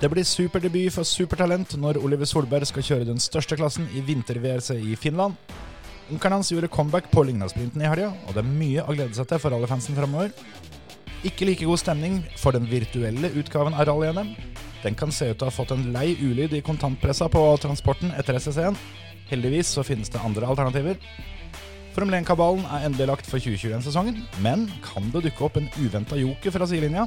Det blir superdebut for supertalent når Oliver Solberg skal kjøre den største klassen i vinter-VRC i Finland. Onkelen hans gjorde comeback på Lygnasprinten i helga, og det er mye å glede seg til for alle fansen framover. Ikke like god stemning for den virtuelle utgaven av rally-NM. Den kan se ut til å ha fått en lei ulyd i kontantpressa på transporten etter SSC-en. Heldigvis så finnes det andre alternativer. Formel 1-kabalen er endelig lagt for 2021-sesongen, men kan det dukke opp en uventa joker fra sidelinja?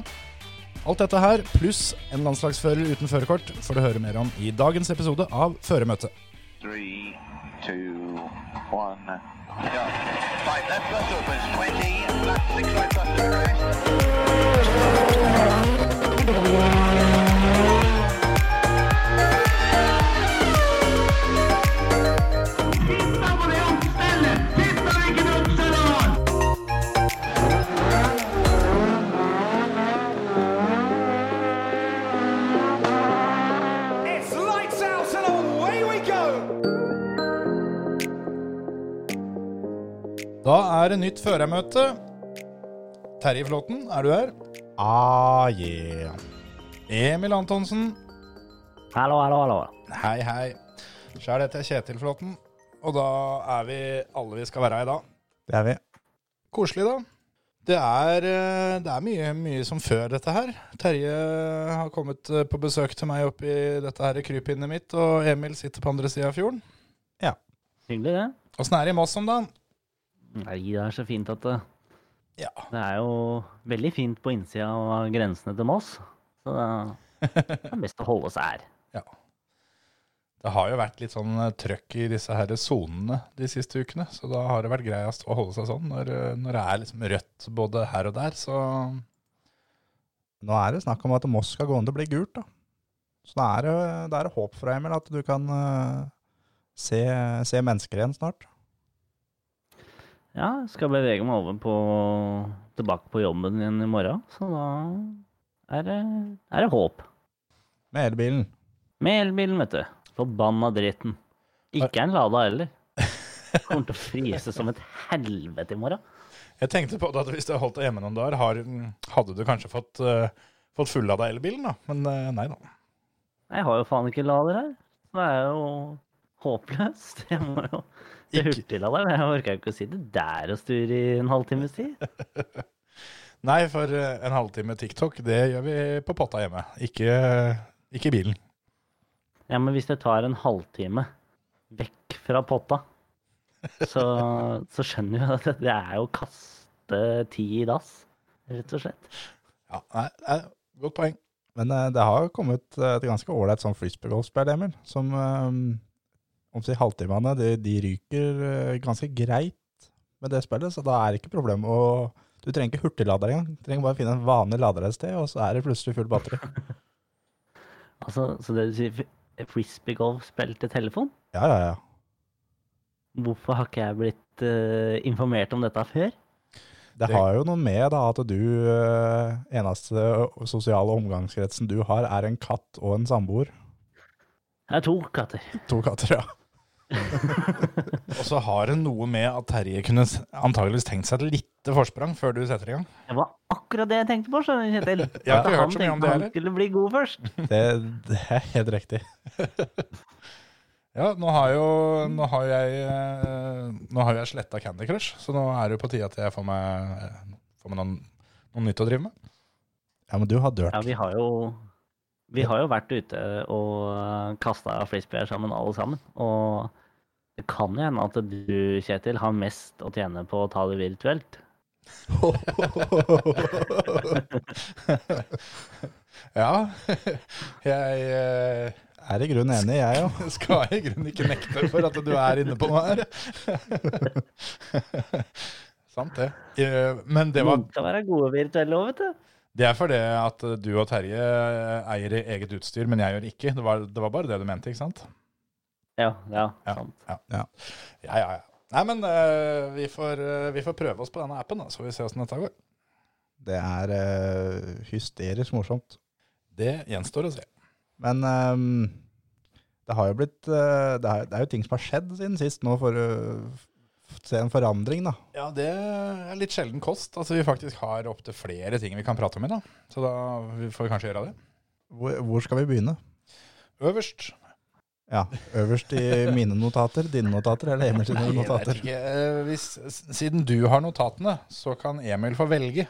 Alt dette her, pluss en landslagsfører uten førerkort, får du høre mer om i dagens episode av Føremøtet. Three, two, one. yeah. Five left bus opens. 20, left six right bus to rest. Da er det nytt førermøte. Terje Flåten, er du her? Ah, yeah. Emil Antonsen. Hallo, hallo, hallo. Hei, hei. Sjæl heter jeg Kjetil Flåten, og da er vi alle vi skal være i dag. Det er vi. Koselig, da. Det er, eh, det er mye, mye som før dette her. Terje har kommet eh, på besøk til meg oppi dette her krypinnet mitt, og Emil sitter på andre sida av fjorden. Ja. Hyggelig, det. Åssen er det i Moss om dagen? Nei, det er så fint at det, Ja. det er jo veldig fint på innsida av grensene til Moss. Så det er best å holde seg her. Det har jo vært litt sånn eh, trøkk i disse her sonene de siste ukene, så da har det vært greiest å holde seg sånn. Når, eh, når det er liksom rødt både her og der, så Nå er det snakk om at Moss skal gå an til å bli gult, da. Så da er det, det er håp for deg, Emil, at du kan eh, se, se mennesker igjen snart. Ja, jeg skal bevege meg over på tilbake på jobben igjen i morgen, så da er det, er det håp. Med elbilen. Med elbilen, vet du. Forbanna dritten. Ikke en Lada heller. Kommer til å fryse som et helvete i morgen. Jeg tenkte på at hvis du holdt deg hjemme noen dager, hadde du kanskje fått, uh, fått deg elbilen, da. Men uh, nei da. Jeg har jo faen ikke lader her. Så det er jo håpløst. Jeg må jo til deg, men Jeg jo ikke å si det der og sture i en halvtimes tid. Nei, for eh, en halvtime TikTok, det gjør vi på potta hjemme. Ikke, ikke i bilen. Ja, men hvis det tar en halvtime vekk fra potta, så, så skjønner vi at det er jo å kaste tid i dass, rett og slett. Ja, nei, nei, Godt poeng. Men eh, det har kommet eh, et ganske ålreit sånn frisbeegolfspill, Emil, som um, om si halvtimene, de, de ryker eh, ganske greit med det spillet, så da er det ikke problem å Du trenger ikke hurtiglader engang. Du trenger bare finne en vanlig lader et sted, og så er det plutselig full batteri. Altså, så det du sier, f- frisbeegolf-spill til telefon? Ja, ja, ja. Hvorfor har ikke jeg blitt uh, informert om dette før? Det har jo noe med da at du eh, eneste sosiale omgangskretsen du har, er en katt og en samboer. Det er to katter. To katter, ja. Og så har det noe med at Terje kunne antageligvis tenkt seg et lite forsprang før du setter i gang. Det var akkurat det jeg tenkte på, skjønner du, Kjetil. Jeg har At ikke hørt han så mye om tenkte heller. han skulle bli god først. Det, det er helt riktig. Ja, nå har jo nå har jeg, eh, nå har jeg sletta Candy Crush, så nå er det jo på tide at jeg får meg, får meg noen, noe nytt å drive med. Ja, men du har dørt. Ja, vi har jo vi har jo vært ute og kasta frisbeer sammen, alle sammen. Og det kan jo hende at du, Kjetil, har mest å tjene på å ta det virtuelt. Ja, jeg eh, Er i grunnen enig, jeg òg. skal i grunnen ikke nekte for at du er inne på noe her. Sant det. Eh, Men det var Noen skal være gode virtuelle òg, vet du. Det er fordi at du og Terje eier eget utstyr, men jeg gjør ikke. Det var, det var bare det du mente, ikke sant? Ja, ja, Ja. sant. Ja, ja, ja. ja. Nei, men uh, vi, får, uh, vi får prøve oss på denne appen, da, så får vi se åssen dette går. Det er uh, hysterisk morsomt. Det gjenstår å se. Men um, det har jo blitt eh, det, er, det er jo ting som har skjedd siden sist nå, for å se en forandring, da. Ja, det er litt sjelden kost. Altså, vi faktisk har opptil flere ting vi kan prate om i, da. Så da får vi kanskje gjøre det. Hvor, hvor skal vi begynne? Øverst. Ja, Øverst i mine notater, dine notater eller Emil sine Jeg vet notater? ikke, eh, hvis, siden du har notatene, så kan Emil få velge.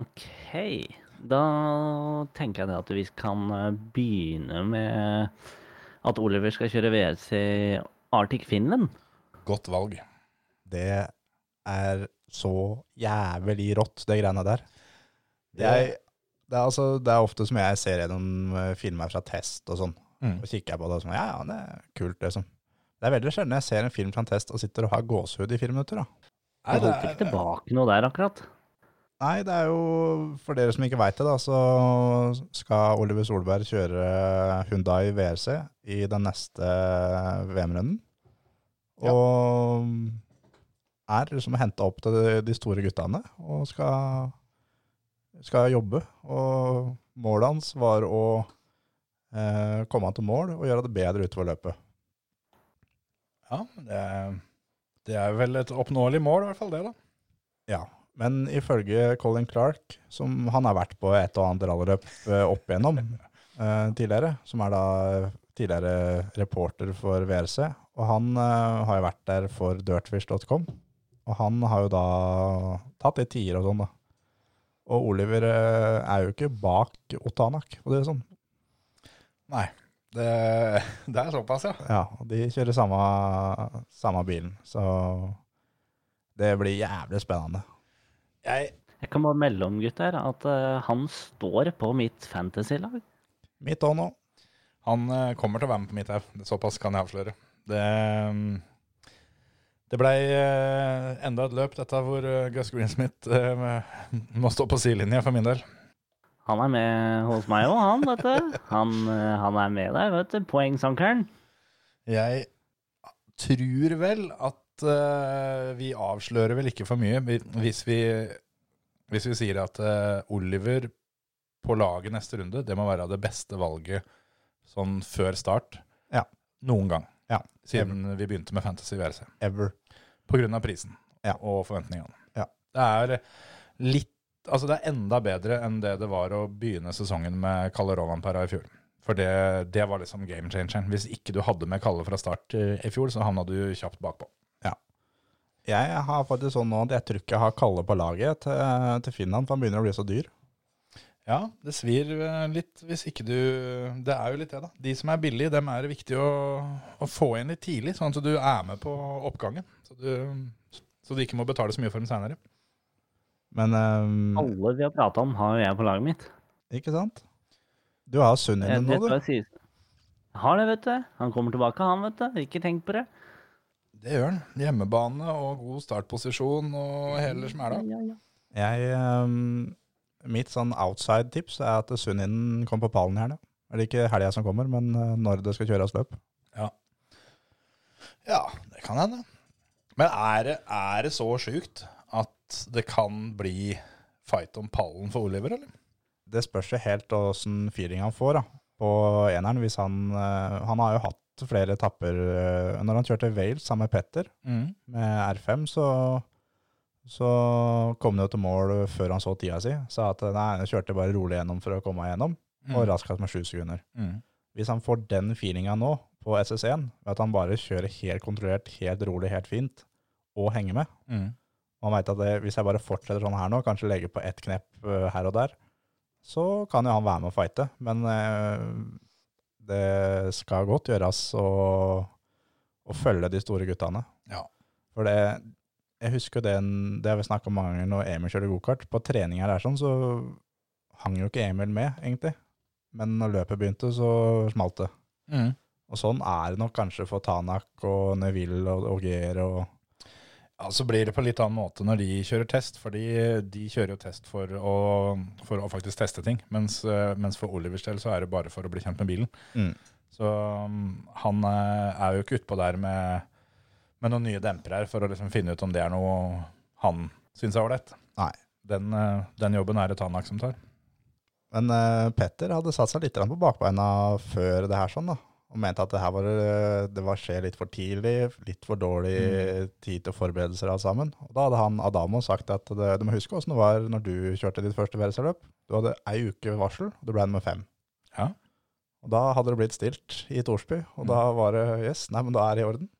OK. Da tenker jeg det at vi kan eh, begynne med at Oliver skal kjøre VRC Arctic Finland. Godt valg. Det er så jævlig rått, det greiene der. Jeg, det, er altså, det er ofte som jeg ser gjennom eh, filmer fra test og sånn, Mm. og kikker jeg på det og sånn, ja, ja, det er kult liksom. Det er veldig sjelden jeg ser en film fra en test og sitter og har gåsehud i fire minutter da. Det holdt ikke tilbake noe der, akkurat. Nei, det er jo, for dere som ikke vet det da, så skal Oliver Solberg kjøre Hyundai VRC i den neste VM-runden. Og er liksom hentet opp til de- store guttene, og skal, skal jobbe. Og målet hans var å eh, komme til mål og gjøre det bedre utover løpet. Ja, det, det er vel et oppnåelig mål, i hvert fall det, da. Ja, men ifølge Colin Clark, som han har vært på et og annet rallyløp eh, opp igjennom eh, tidligere, som er da tidligere reporter for VRC, og han uh, har jo vært der for dirtfish.com, og han har jo da tatt litt tider og sånn da. Og Oliver uh, er jo ikke bak Otanak, for det er sånn. Nei, det, det er såpass, ja. Ja, og de kjører samme, samme bilen, så det blir jævlig spennende. Jeg, Jeg kan bare melde om, gutter, at uh, han står på mitt fantasy-lag. Mitt òg nå. han uh, kommer til å være med på mitt òg. såpass kan jeg avsløre. Det, mm, det blei eh, enda et løp, dette hvor eh, Gus Greensmith eh, må stå på sidelinja for min del. Han er med hos meg òg, han, vet du. Han, han er med der, vet du. Poengsankeren. Jeg tror vel at uh, vi avslører vel ikke for mye hvis vi, hvis vi sier at uh, Oliver på laget neste runde, det må være det beste valget sånn før start. Ja. Noen gang. Ja. Siden vi begynte med Fantasy VRC. Ever. På grunn av prisen Ja. og forventningene. Ja. Det er litt Altså, det er enda bedre enn det det var å begynne sesongen med Kalle Rovanpera i fjor. For det, det var liksom game changeren. Hvis ikke du hadde med Kalle fra start eh, i fjor, så havna du kjapt bakpå. Jeg har faktisk sånn nå at jeg tror ikke jeg har Kalle på laget til, til Finland, for han begynner å bli så dyr. Ja, det svir eh, litt hvis ikke du Det er jo litt det, da. De som er billige, dem er det viktig å, å få inn litt tidlig, sånn at du er med på oppgangen. Så du, så du ikke må betale så mye for dem seinere. Men um, Alle vi har prata om, har jo jeg på laget mitt. ikke sant? Du har Sunn inne nå, du. jeg. Jeg har det, vet du. Han kommer tilbake, han, vet du. Ikke tenk på det. Det gjør han. Hjemmebane og god startposisjon og hele smæla. Ja, ja. Jeg, ehm, mitt sånn outside-tips er at Sunninen kommer på pallen i helga. Eller ikke helga som kommer, men eh, når det skal kjøres løp. Ja, ja det kan hende. Men er det, er det så sjukt at det kan bli fight om pallen for Oliver, eller? Det spørs jo helt åssen feeling han får da, på eneren. Hvis han, eh, han har jo hatt flere etapper eh, Når han kjørte Wales sammen med Petter, med R5, så, så kom han jo til mål før han så tida si. Sa at nei, han kjørte bare rolig gjennom for å komme meg gjennom, og raskest med sju sekunder. Mm. Hvis han får den feelinga nå på SS1, ved at han bare kjører helt kontrollert, helt rolig, helt fint, og henger med, Mm. Man veit at det, hvis jeg bare fortsetter sånn her nå, kanskje legger på ett knepp eh, her og der, så kan jo han være med å fighte. Men eh, det skal godt gjøres å, å følge de store guttene. Ja. For det, jeg husker det, det har vi snakket om mange ganger når Emil kjørte gokart. På trening her, sånn, så hang jo ikke Emil med, egentlig. Men når løpet begynte, så smalt det. Mm. Og sånn er det nok kanskje for Tanak og Neville og Auger og Ja, så blir det på litt annen måte når de kjører test, fordi de kjører jo test for å, for å faktisk teste ting. Mens, eh, mens for Olivers del så er det bare for å bli kjent med bilen. Mm. Så um, han eh, er jo ikke utpå der med, med noen nye dempere her for å liksom finne ut om det er noe han syns er ålreit. Den, eh, den jobben er det Tanak som tar. Men uh, Petter hadde satt seg litt på bakbeina før det her sånn da. og mente at det her var, eh, det var skje litt for tidlig, litt for dårlig tid til forberedelser alt sammen. Og da hadde han Adamo sagt at det, du må huske åssen det var når du kjørte ditt første VRC-løp. Du hadde ei uke varsel, og du ble nummer fem. Ja. Og da hadde det blitt stilt i Torsby, og da var det yes, nei, men da er det i orden.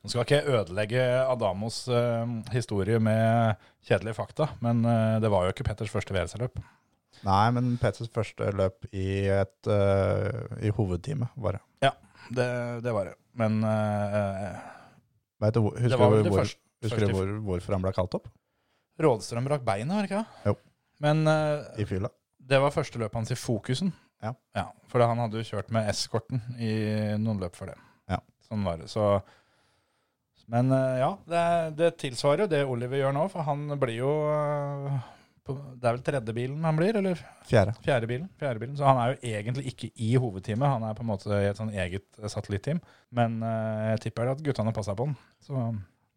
Nå skal ikke ødelegge Adamos uh, historie med kjedelige fakta, men uh, det var jo ikke Petters første VRC-løp. Nei, men Petters første løp i et uh, i hovedteamet, var Det, Ja, det var det. Men Vet du, Husker det var du vel det hvor, første, husker første hvor, hvorfor han ble kalt opp? Rådstrøm brakk beinet, var det ikke? det? Jo. Men I fylla? det var første løpet hans i Fokusen. Ja. For han hadde jo kjørt med S-korten i noen løp for det. Ja. Sånn var det. Så Men eh, ja, det, det tilsvarer jo det Oliver gjør nå, for han blir jo eh, på, Det er vel tredje bilen han blir, eller Fjerde. fjerde bilen? Fjerde bilen. Så han er jo egentlig ikke i hovedteamet, han er på en måte i et sånn eget satellitteam. Men eh, jeg tipper at guttene passa på han. Så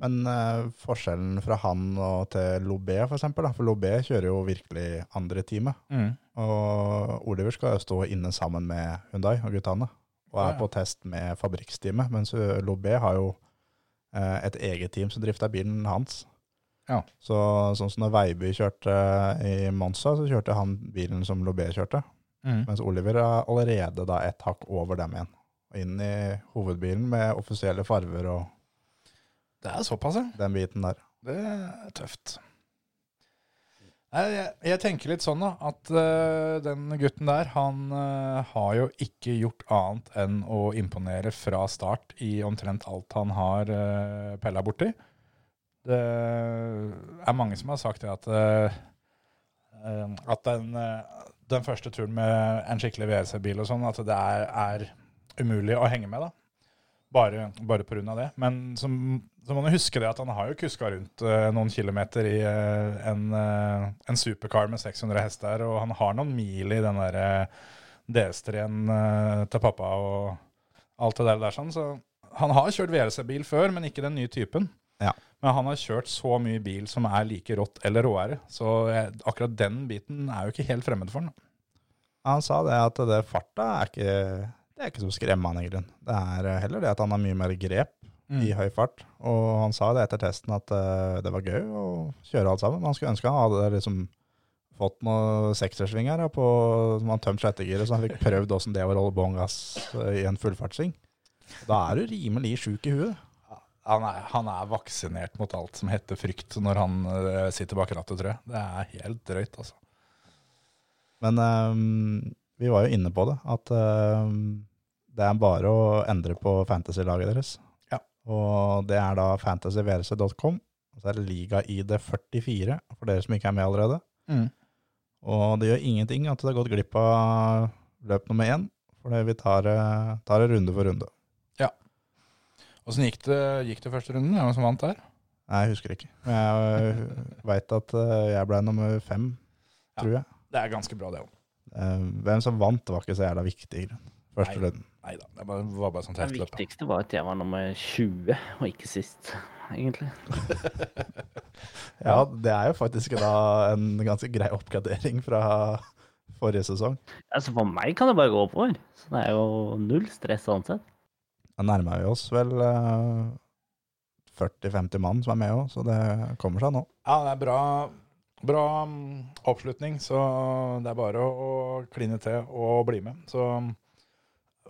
Men eh, forskjellen fra han og til Lobé, for eksempel, da, for Lobé kjører jo virkelig andre teamet. mm. Og Oliver skal jo stå inne sammen med Hyundai og guttene, og er Ja, ja. på test med fabrikksteamet, mens eh, Lobé har jo eh, et eget team som drifta bilen hans. Ja. Så sånn som når Veiby kjørte i Monza, så kjørte han bilen som Lobé kjørte, Mm. mens Oliver er allerede da et hakk over dem igjen. Og inn i hovedbilen med offisielle farver og Det er såpass, ja. den biten der. Det er tøft. Jeg, jeg tenker litt sånn da, at uh, den gutten der, han uh, har jo ikke gjort annet enn å imponere fra start i omtrent alt han har uh, pella borti. Det er mange som har sagt det at, eh, at den, den første turen med en skikkelig WC-bil og sånn, at det er, er umulig å henge med da. Bare, bare av det. Men som, så må man huske det at han har jo kuska rundt uh, noen kilometer i uh, en, uh, en supercar med 600 hester, og han har noen mil i den der uh, DS3-en eh, til pappa og alt det der, der sånn. Så han har kjørt VRC-bil før, men ikke den nye typen. Ja. Men han har kjørt så mye bil som er like rått eller råere, så jeg, akkurat den biten er jo ikke helt fremmed for han. Han sa det at det farta er ikke, det er ikke så skremmende, egentlig. Det er eh, heller det at han har mye mer grep i høy fart. Og han sa det etter testen at uh, det var gøy å kjøre alt sammen. Men han skulle ønske han hadde liksom fått noen seksersvinger på, som han tømte sjettegiret, så han fikk prøvd åssen det var å holde bånn gass eh, i en fullfartssving. Da er du rimelig sjuk i huet. Han er, han er vaksinert mot alt som heter frykt når han sitter bak rattet, tror jeg. Det er helt drøyt, altså. Men ehm, vi var jo inne på det, at uh, det er bare å endre på fantasy-laget deres. Ja. Og det er da fantasyvrc.com. Og så er det liga-ID 44 for dere som ikke er med allerede. Og det gjør ingenting at det har gått glipp av løp nummer én, for vi tar, eh, tar det runde for runde. Åssen gikk, gikk det første runden? Hvem som vant der? Nei, jeg husker ikke. Men jeg veit at eh, jeg ble nummer fem, Ja. tror jeg. Det er ganske bra, det òg. Eh, Hvem som vant, var ikke så jævla viktig. Første runden. Nei da, det var, bare sånn Det viktigste var at jeg var nummer 20, og ikke sist, egentlig. Ja, det er jo faktisk da en ganske grei oppgradering fra forrige sesong. Altså For meg kan det bare gå oppover. Så det er jo null stress sånn sett. Da nærmer vi oss vel eh, 40-50 mann som er med òg, så det kommer seg nå. Ja, det er bra, bra mm, oppslutning, så det er bare å, å kline til og bli med. Så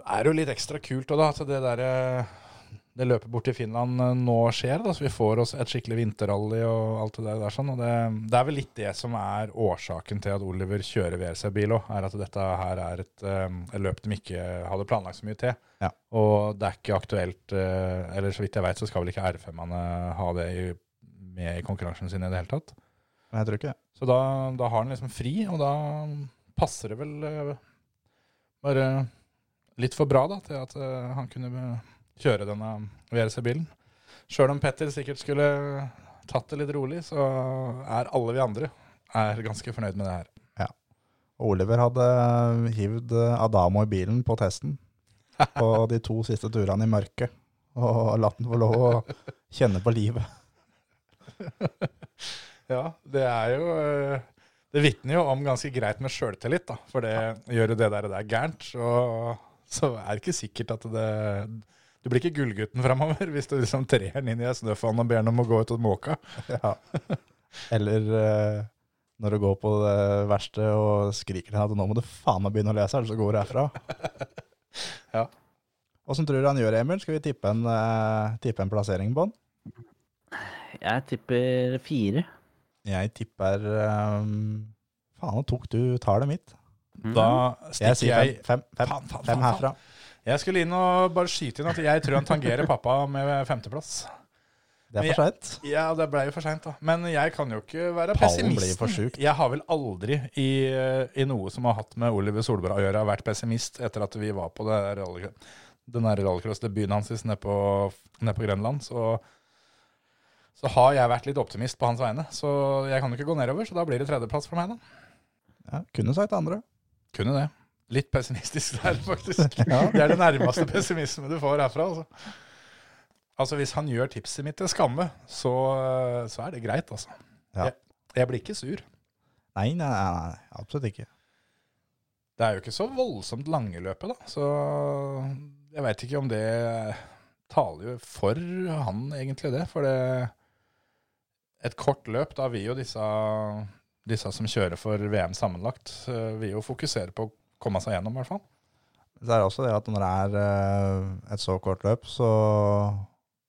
er det jo litt ekstra kult da, at det der, eh, det løpet bort til Finland eh, nå skjer, da, så vi får oss et skikkelig vinterrally og alt det der. sånn, og det, det er vel litt det som er årsaken til at Oliver kjører VRC-bil òg, er at dette her er et, eh, et løp de ikke hadde planlagt så mye til. Ja. Og det er ikke aktuelt, eller så vidt jeg vet, så skal vel ikke R5-ene ha det i, med i konkurransen sin i det hele tatt. Men jeg tror ikke det. Så da, da har han liksom fri, og da passer det vel eh, bare litt for bra da, til at eh, han kunne eh, kjøre denne VRC-bilen. Sjøl om Petter sikkert skulle tatt det litt rolig, så er alle vi andre er ganske fornøyd med det her. Ja. Oliver hadde hivd Adamo i bilen på testen på de to siste turene i mørket, og latt den få lov å kjenne på livet. Ja, det er jo eh, Det vitner jo om ganske greit med sjøltillit, da. For det gjør jo det der, det er gærent, så, så er det ikke sikkert at det Du blir ikke gullgutten framover hvis du liksom trer den inn i ei snøfonn og ber den om å gå ut og måke. Ja. Eller eh, når du går på det verste og skriker til at nå må du faen meg begynne å lese, eller så går du herfra. Ja. Åssen tror du han gjør, Emil? Skal vi tippe en, uh, tippe en plassering på han? Jeg tipper fire. Jeg tipper um, Faen, nå tok du tallet mitt. Da Jeg stikker sier jeg, fem, fem, fem, fan, fan, fem herfra. Jeg skulle inn og bare skyte inn at jeg tror han tangerer pappa med femteplass. Det er for seint. Ja, det ble jo for seint, da. Men jeg kan jo ikke være Pallen blir for syk. Jeg har vel aldri i, i noe som har hatt med Oliver Solberg å gjøre, vært pessimist etter at vi var på det der rallycross-debuten hans nede på, nede på Grønland. Så, så har jeg vært litt optimist på hans vegne. Så jeg kan jo ikke gå nedover, så da blir det tredjeplass for meg, da. Ja, kunne sagt andre. Kunne det. Litt pessimistisk der, faktisk. Ja. Det er det nærmeste pessimisme du får herfra. Altså. altså, hvis han gjør tipset mitt til skamme, så, så er det greit, altså. Ja. Jeg, jeg blir ikke sur. Nei, nei, nei, absolutt ikke. Det er jo ikke så voldsomt lange løpet, da. Så jeg veit ikke om det taler jo for han, egentlig, det. For det Et kort løp, da vil jo disse, disse som kjører for VM sammenlagt, eh, vil jo fokusere på å komme seg gjennom, i hvert fall. Det er også det at når det er eh, et så kort løp, så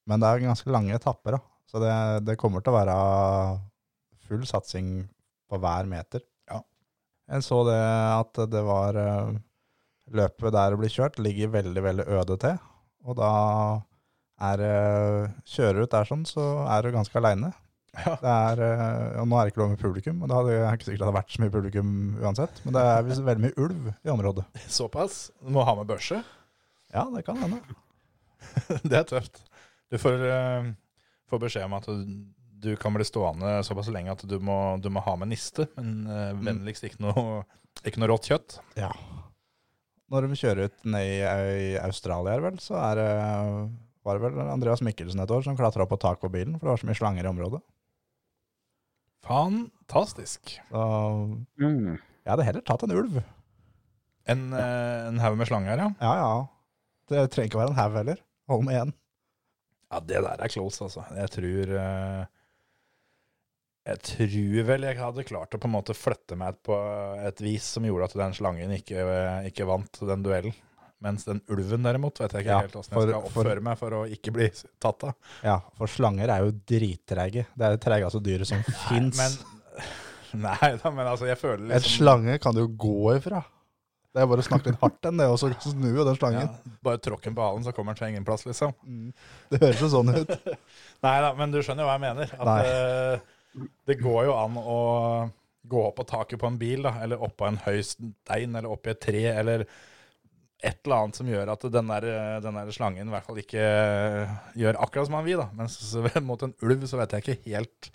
Men det er ganske lange etapper, da. Så det, det kommer til å være full satsing på hver meter. Ja. Jeg så det at det var eh, Løpet der det blir kjørt, ligger veldig, veldig øde til. Og da er Kjører du ut der sånn, så er du ganske aleine. Ja. Det er, eh, og nå er det ikke lov med publikum, og det hadde, jeg er ikke sikkert det hadde vært så mye publikum uansett. Men det er veldig mye ulv i området. Såpass. Du må ha med børse. Ja, det kan hende. Det er tøft. Du får, eh, får beskjed om at du, kan bli stående såpass lenge at du må, du må ha med niste, men eh, vennligst ikke noe, ikke noe rått kjøtt. Ja. Når de kjører ut ned i, Australia, vel, så er var det vel Andreas Mikkelsen et år som klatra på taket på bilen, for det var så mye slanger i området. Fantastisk. Så Mm. jeg hadde heller tatt en ulv. En, eh, en haug med slanger, ja. Ja, ja. Det trenger ikke være en haug heller. Hold med én. Ja, det der er close, altså. Jeg tror eh, Jeg tror vel jeg hadde klart å på en måte flytte meg på et vis som gjorde at den slangen ikke, ikke vant den duellen. Mens den ulven derimot vet jeg ikke Ja, helt åssen for- jeg skal for- oppføre meg for å ikke bli tatt av. Ja, for slanger er jo drittreige. Det er det tregeste dyret som fins. Nei da, men altså, jeg føler liksom En slange kan du jo gå ifra. Det er bare å snakke litt hardt enn det, og så snu jo den slangen. ja, Bare tråkk den på halen, så kommer den til ingen plass, liksom. Det høres jo sånn ut. Nei da, men du skjønner jo hva jeg mener. At eh, det går jo an å gå opp på taket på en bil, da, eller oppå en høy stein, eller oppi et tre, eller et eller annet som gjør at den der, den der slangen i hvert fall ikke gjør akkurat som han vil. da. Mens mot en ulv så vet jeg ikke helt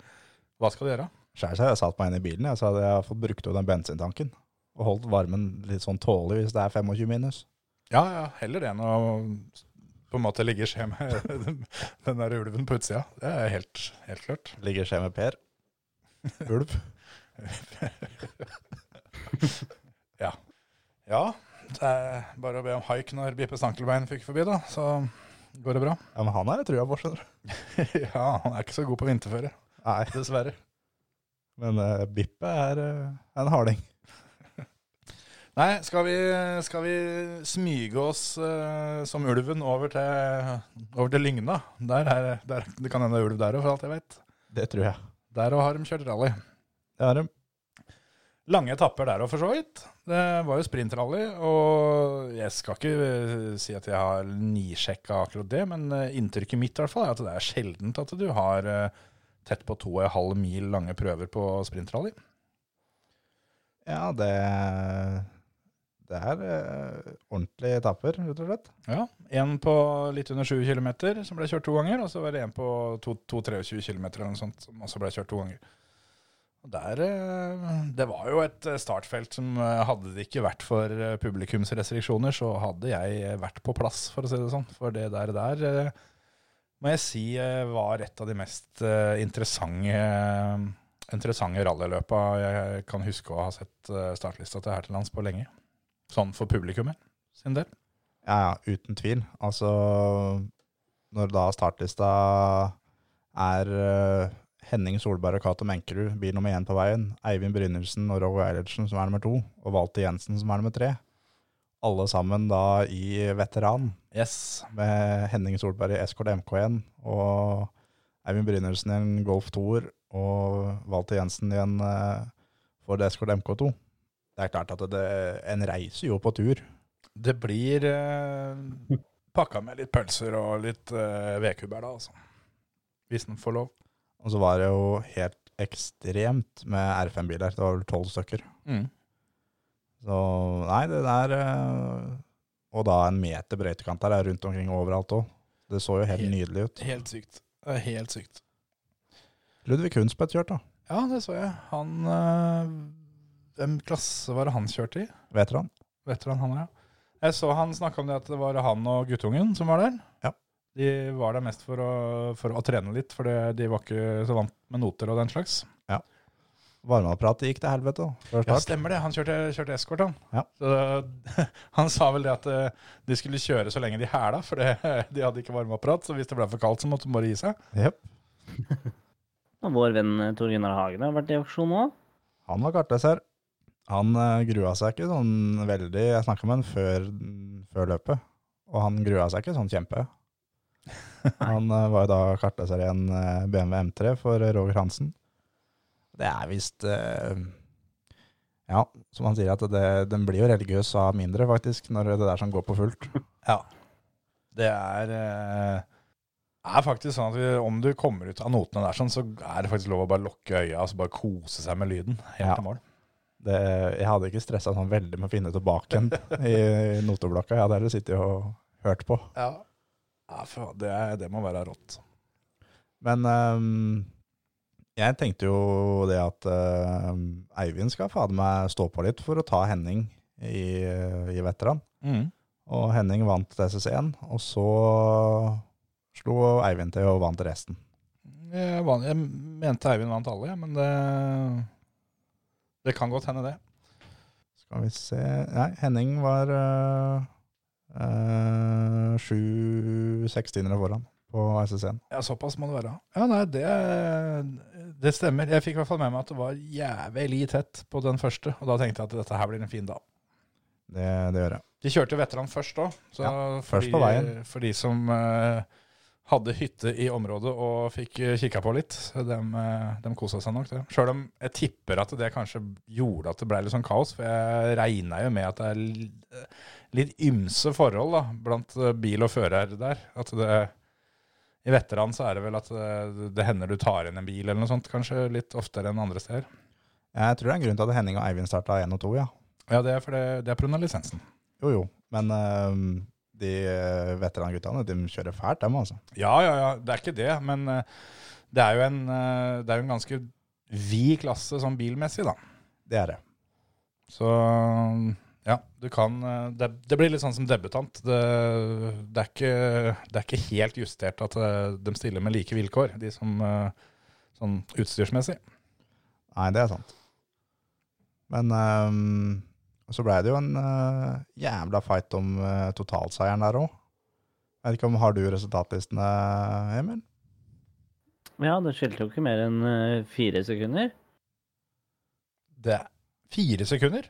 hva skal du gjøre. Skjær jeg satt meg inn i bilen, jeg, så hadde jeg fått brukt opp den bensintanken. Og holdt varmen litt sånn tålelig hvis det er 25 minus. Ja, ja, heller det enn å på en måte ligge i skje med den der ulven på utsida. Det er helt, helt klart. Ligger skje med Per. Ulv. Ja. ja, det er bare å be om haik når Bippe Stankelbein fikk forbi, da. Så går det bra. Ja, men han er trua på, skjønner du. ja, han er ikke så god på vinterføre, Nei, dessverre. men uh, Bippe er uh, en harding. Nei, skal vi, skal vi smyge oss uh, som ulven over til, over til Lygna? Der er, der, det kan hende det er ulv der òg, for alt jeg vet. Det tror jeg. Der òg har de kjørt rally. Det har de. Lange etapper der òg, for så vidt. Det var jo sprintrally, og jeg skal ikke eh, si at jeg har nisjekka akkurat det, men eh, inntrykket mitt i hvert fall er at det er sjeldent at du har eh, tett på to og en halv mil lange prøver på sprintrally. Ja, det, det er ordentlige etapper, rett og slett. Ja, En på litt under 7 km som ble kjørt to ganger, og så var det en på 2-23 km eller noe sånt som også ble kjørt to ganger. Der, eh, det var jo et eh, startfelt som eh, hadde det ikke vært for publikumsrestriksjoner, så hadde jeg vært på plass, for å si det sånn. For det der, der må jeg si var et av de mest interessante, interessante rallyløpa jeg kan huske å ha sett startlista til her til lands på lenge. Sånn for publikummet sin del. Ja, ja, uten tvil. Altså, når da startlista er Henning Solberg og Cato Menkerud, bil nummer én på veien, Eivind Brynildsen og Roger Eilertsen som er nummer to, og Walter Jensen som er nummer tre, alle sammen da i veteran, Yes. med Henning Solberg i Escort MK1 og Eivind Brynildsen i en Golf Tour og Walter Jensen i en uh, Ford Escort MK2. Det er klart at det, en reiser jo på tur. Det blir uh, pakka med litt pølser og litt uh, vedkubber, da, altså. Hvis en får lov. Og så var det jo helt ekstremt med R5-biler. Det var vel tolv stykker. Mm. Så nei, det der eh, Og da en meter brøytekant der er rundt omkring overalt òg. Det så jo helt Helt- nydelig ut. Helt sykt. Helt sykt. Ludvig Kunstvedt kjørt, da. Ja, det så jeg. Han eh, Hvem klasse var det han kjørte i? Veteran. Veteran han, ja. Jeg så han snakka om det at det var han og guttungen som var der. De var der mest for å, for å trene litt, for de var ikke så vant med noter og den slags. Ja. Varmeapparatet gikk til helvete Ja, stemmer det. Han kjørte, kjørte eskort, han. Ja. Så, han sa vel det at eh, de skulle kjøre så lenge de hæla, for det, de hadde ikke varmeapparat. Så hvis det ble for kaldt, så måtte de bare gi seg. Jep. Og vår venn eh, Tor Gunnar Hagen har vært i aksjon òg. Han var kartleser. Han eh, grua seg ikke sånn veldig. Jeg snakka med han før, før løpet, og han grua seg ikke sånn kjempe. Han eh, var jo da kartleser i en eh, BMW M3 for eh, Roger Hansen. Det er visst Ja, som han sier, at det, den blir jo religiøs av mindre, faktisk, når det der som går på fullt. Ja. Det er, er faktisk sånn at vi, om du kommer ut av notene der, sånn, så er det faktisk lov å bare lukke øya og så bare kose seg med lyden helt Ja. til mål. Det, jeg hadde ikke stressa sånn veldig med å finne tilbake igjen i, i noteblokka. Jeg hadde heller sittet og hørt på. Ja. For det, det må være rått. Men um, jeg tenkte jo det at ehm, Eivind skal fader meg stå på litt for å ta Henning i, i veteran. Og Henning vant SS1, og så slo Eivind til og vant resten. Jeg, vant, jeg mente Eivind vant alle, ja, men det, det kan godt hende, det. Skal vi se Nei, Henning var uh, uh, sju sekstiendere foran på SS1 Ja, såpass må det være. Ja, nei, det, det stemmer. Jeg fikk i hvert fall med meg at det var jævlig tett på den første, og da tenkte jeg at dette her blir en fin dag. Det, det gjør jeg. De kjørte veteran først òg, så Ja, for, først de, på veien. for de som uh, hadde hytte i området og fikk uh, kikka på litt, de, de kosa seg nok, det. Sjøl om jeg tipper at det kanskje gjorde at det ble litt sånn kaos, for jeg regna jo med at det er litt ymse forhold da, blant eh, bil og fører der. At det i veteran så er det vel at det, det hender du tar inn en bil eller noe sånt, kanskje litt oftere enn andre steder. Jeg tror det er en grunn til at Henning og Eivind starta 1 og 2, ja. Ja, det er, for det, det er pga. lisensen. Jo, jo. Men øh, de eh, veteranguttene, de kjører fælt, dem, altså. Ja, ja, ja, det er ikke det, men eh, det er jo en, eh, det er jo en ganske vid klasse sånn bilmessig, da. Det er det. Så ja, du kan eh, Det, det blir litt sånn som debutant. Det, det, er ikke, det er ikke helt justert at eh, de stiller med like vilkår, de som eh, sånn utstyrsmessig. Nei, det er sant. Men um, så ble det jo en uh, jævla fight om uh, totalseieren der òg. Vet ikke om Har du resultatlistene, Emil? Ja, det skilte jo ikke mer enn fire sekunder. Det er fire sekunder.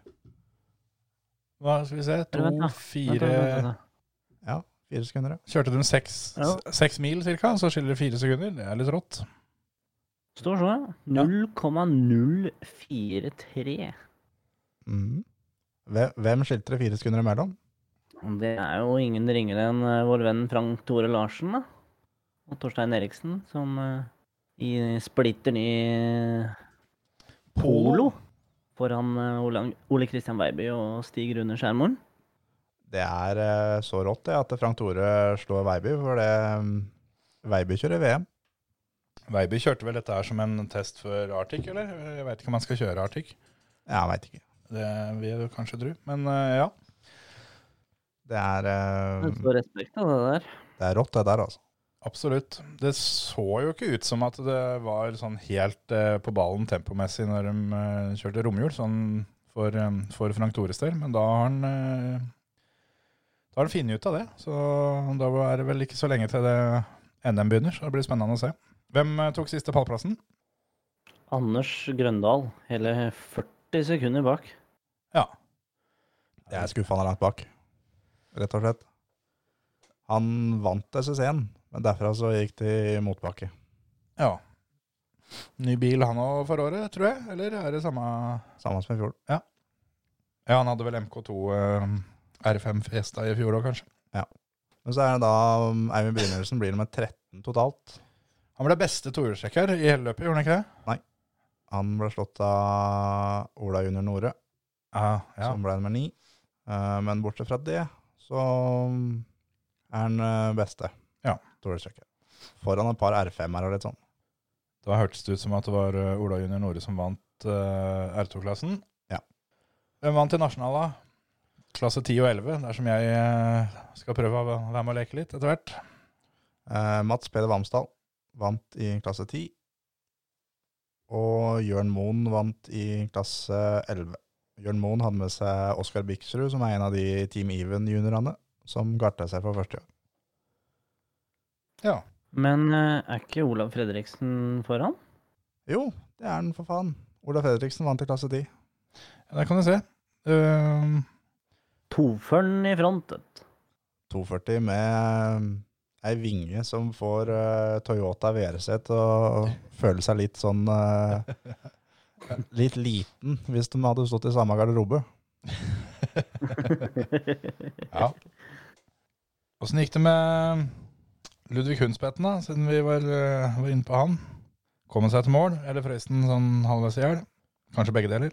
Hva skal vi se? To, fire. Ja, fire sekunder. ja. Kjørte de seks, Ja. seks mil cirka, så skiller det fire sekunder. Det er litt rått. Står sånn, ja. 0,043. Mm. Hvem- Hvem skilte det fire sekunder imellom? Det er jo ingen ringere enn eh, vår venn Frank Tore Larsen, da. Og Torstein Eriksen, som eh, i splitter ny eh, Polo foran eh, Ole, Kristian Weiby og Stig Rune Skjærmoen. Det er eh, så rått det at Frank Tore slår Veiby, for det Weiby Veiby kjører VM. Veiby kjørte vel dette her som en test for Arctic, eller? Jeg veit ikke om han skal kjøre Arctic. Ja, veit ikke. Det vil jeg kanskje tro. Men eh, ja. Det er, uh, Det står respekt av det der. det er rått, det der, altså. Absolutt. Det så jo ikke ut som at det var sånn helt eh, på ballen tempomessig når de eh, kjørte romjul, sånn for, eh, for Frank Tores del. Men da har han, eh, da har de funnet ut av det. Så da er det vel ikke så lenge til det NM begynner. Så det blir spennende å se. Hvem eh, tok siste pallplassen? Anders Grøndal, hele 40 sekunder bak. Ja. Jeg er skuffa han er langt bak, rett og slett. Han vant SSC-en, men derfra så gikk det i motbakke. ja. Ny bil han òg for året, tror jeg? Eller er det samme Samme som i fjor. Ja, ja, han hadde vel MK2 eh, R5 Fiesta i fjor òg, kanskje. Ja. Men så er det da um, Eivind Brynildsen blir nummer 13 totalt. Han ble beste tohjulstrekker i hele løpet, gjorde han ikke det? Nei. Han ble slått av Ola Junior Nore, Ja, ja. som ble nummer 9. Eh, Men bortsett fra det, så um, er han eh, beste. Toerstrekker. Foran et par R5-er og litt sånn. Da hørtes det ut som at det var eh, Ola Junior Nore som vant uh, R2-klassen. Ja. Hvem vant i nasjonal, da? Klasse 10 og 11, dersom jeg eh, skal prøve å være med og leke litt etter hvert. Uh, Mats Peder Vamsdal vant i klasse 10. Og Jørn Moen vant i klasse 11. Jørn Moen hadde med seg Oskar Biksrud, som er en av de Team Even-juniorene, som garta seg for første gang. Ja. Men eh, er ikke Olav Fredriksen foran? Jo, det er den for faen. Olav Fredriksen vant i klasse 10. Der kan du se. Uh, Toføren i front. vet 240 med ei vinge som får uh, Toyota VRC til å føle seg litt sånn uh, Litt liten, hvis de hadde stått i samme garderobe. ja. Åssen gikk det med Ludvig Hundspetten, da, siden vi var, eh, var inne på han? Kom han seg til mål, eller forresten sånn halvveis i hjel? Kanskje begge deler?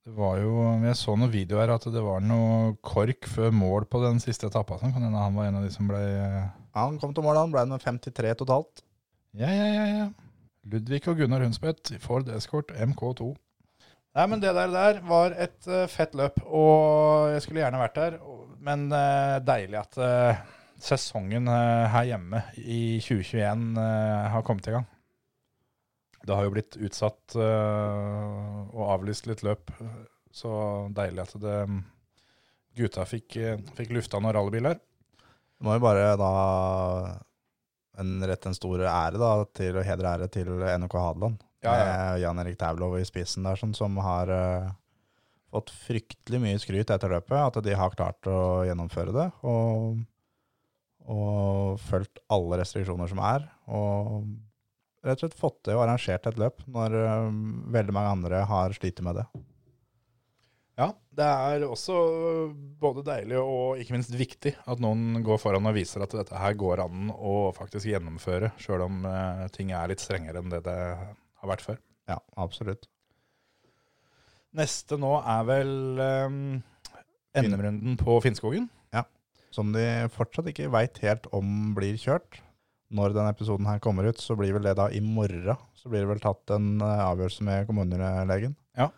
Det var jo, Jeg så noen videoer at det var noe kork før mål på den siste etappa. Sånn. Kan hende han var en av de som ble Ja, Han kom til mål, han ble med 53 totalt. Ja, ja, ja. ja. Ludvig og Gunnar Hundspett Ford Escort MK2. Nei, men det der, der var et uh, fett løp, og jeg skulle gjerne vært der. Men uh, deilig at eh, sesongen eh, her hjemme i 2021 eh, har kommet i gang. Det har jo blitt utsatt eh, og avlyst litt løp, så deilig at det gutta fikk, fikk lufta noen rallybiler. Det må jo bare da en rett en stor ære da, til å hedre ære til NOK Hadeland. Ja, ja. Med Jan Erik Taulov i spissen der, sånn, som har uh, fått fryktelig mye skryt etter løpet. At de har klart å gjennomføre det. Og, og fulgt alle restriksjoner som er. Og rett og slett fått til og arrangert et løp når eh, veldig mange andre har slitt med det. Ja, det er også både deilig og ikke minst viktig at noen går foran og viser at dette her går an å faktisk gjennomføre, sjøl om eh, ting er litt strengere enn det det har vært før. Ja, absolutt. Neste nå er vel um, NM-runden på Finnskogen. Som de fortsatt ikke veit helt om blir kjørt. Når denne episoden her kommer ut, så blir vel det da i morgen. Så blir det vel tatt en eh, avgjørelse med kommunelegen Ja.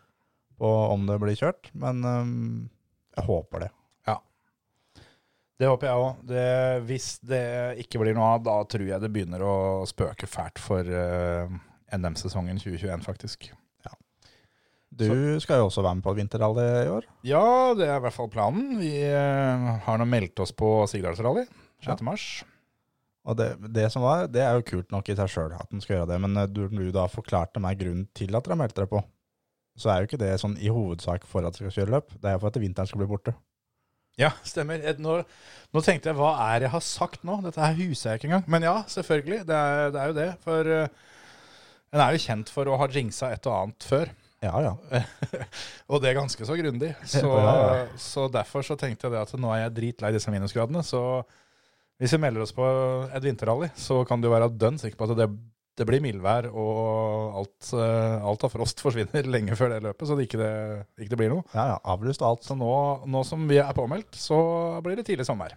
på om det blir kjørt. Men um, jeg håper det. Ja. Det håper jeg òg. Hvis det ikke blir noe av, da tror jeg det begynner å spøke fælt for uh, NM-sesongen 2021, faktisk. Du skal jo også være med på vinterrally i år. Ja, det er i hvert fall planen. Vi eh, har nå meldt oss på Sigdalsrally 6. Ja. mars. Og det, det som var, det er jo kult nok i seg sjøl at den skal gjøre det. Men eh, du, du da forklarte meg grunnen til at dere har meldt dere på. Så er jo ikke det sånn i hovedsak for at dere skal kjøre løp. Det er jo for at vinteren skal bli borte. Ja, stemmer. Nå, nå tenkte jeg, hva er det jeg har sagt nå? Dette her huser jeg ikke engang. Men ja, selvfølgelig. Det er, det er jo det. For uh, en er jo kjent for å ha jinxa et og annet før. Ja, ja. Og det er ganske så grundig. Så, Ja, ja. så derfor så tenkte jeg det at nå er jeg dritlei disse minusgradene. Så hvis vi melder oss på et vinterrally, så kan du være dønn sikker på at det, det blir mildvær, og alt, eh, alt av frost forsvinner lenge før det løpet, så det ikke, det, ikke det blir noe. ja, ja. Avlyst alt. Så nå, nå som vi er påmeldt, så blir det tidlig sommer.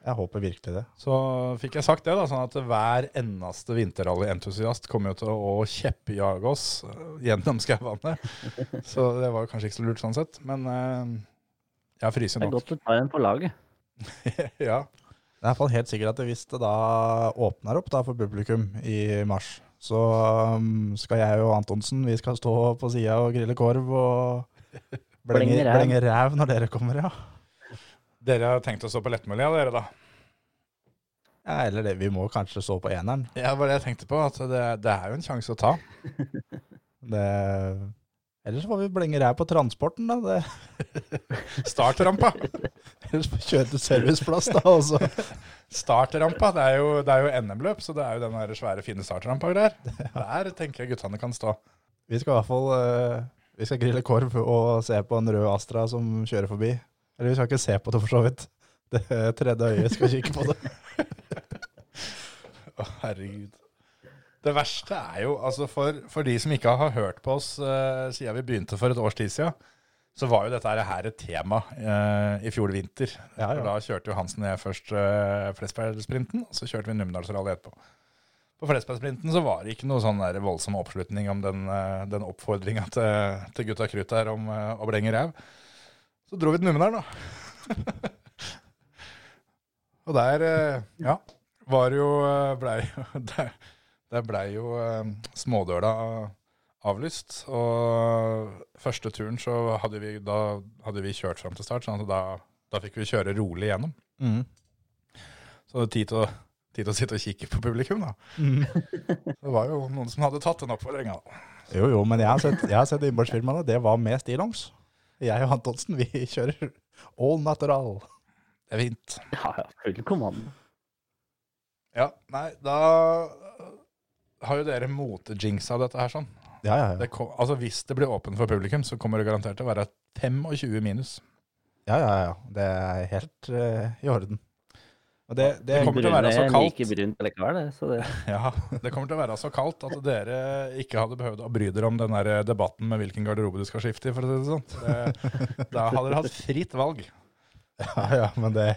Jeg håper virkelig det. Så fikk jeg sagt det, da, sånn at hver eneste vinterrallyentusiast kommer jo til å kjeppjage oss eh, gjennom skauvannet. Så det var kanskje ikke så lurt sånn sett, men eh, jeg fryser nok. Det er godt å ta en på laget. ja. Det er i hvert fall helt sikkert at hvis det da åpner opp da for publikum i mars, så um, skal jeg og Antonsen vi skal stå på sida og grille korv og blenge, ræv når dere kommer, ja. Dere har tenkt å stå på lettmulig, ja, dere, da? Ja, eller det, vi må kanskje stå på eneren. Ja, det var det jeg tenkte på. At det, det er jo en sjanse å ta. Det, ellers får vi blenge ræv på transporten, da. Det, Startrampa. ellers får vi kjøre til serviceplass, da. Også. Startrampa. Det er jo, det er jo NM-løp, så det er jo den der svære, fine startrampa der. Der tenker jeg guttene kan stå. Vi skal i hvert fall eh, Vi skal grille korv og se på en rød Astra som kjører forbi. Eller vi skal ikke se på det, for så vidt. Det tredje øyet skal kikke på det. Å, herregud. Det verste er jo, altså for, for de som ikke har hørt på oss uh, siden vi begynte for et års tid siden, så var jo dette her et tema uh, i fjor vinter. Ja, ja. Da kjørte jo Hansen og jeg først uh, Flesbergsprinten, og så kjørte vi Numedalsrally etterpå. På Flesbergsprinten så var det ikke noe sånn der voldsom oppslutning om den, uh, den oppfordringa til, til gutta krutt her om uh, å blenge ræv. Så dro vi til Numedal, da. og der, eh, ja, var jo Blei jo Der, der blei jo eh, smådøla avlyst. Og første turen så hadde vi, da hadde vi kjørt fram til start, sånn at da, da fikk vi kjøre rolig gjennom. Mm. Så det tid til å, tid til å sitte og kikke på publikum, da. Det var jo noen som hadde tatt den oppfordringa. da. Jo, jo, men jeg har sett, jeg har sett innbordsfilmene. Det var med stillongs. Jeg og Antonsen, vi kjører all natural. Det er fint. Ja, ja, full kommando. Ja, nei, da har jo dere motejinxa dette her sånn. Ja, ja, ja. Det kom, altså Hvis det blir åpent for publikum, så kommer det garantert til å være 25 minus. ja, ja, ja. Det er helt uh, i orden. Og det, det, Det kommer til å være så kaldt. Like det. Så det Ja, Det kommer til å være så kaldt at dere ikke hadde behøvd å bry dere om den der debatten med hvilken garderobe du skal skifte i. for å si det sånn. Da hadde dere hatt fritt valg. ja, ja, men det,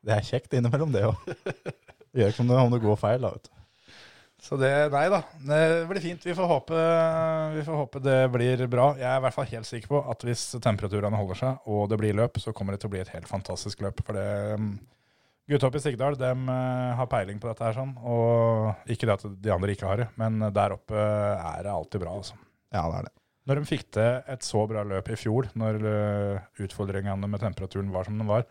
det er kjekt innimellom, det òg. Gjør ikke om det, om det går feil, da. vet du. Så det, nei da, det blir fint. Vi får, håpe, vi får håpe det blir bra. Jeg er i hvert fall helt sikker på at hvis temperaturene holder seg, og det blir løp, så kommer det til å bli et helt fantastisk løp. For det Gutta oppe i Sigdal de har peiling på dette her, sånn. Og ikke det at de andre ikke har det, men der oppe er det alltid bra, altså. Ja, det er det. Når de fikk til et så bra løp i fjor, når eh, utfordringene med temperaturen var som den var,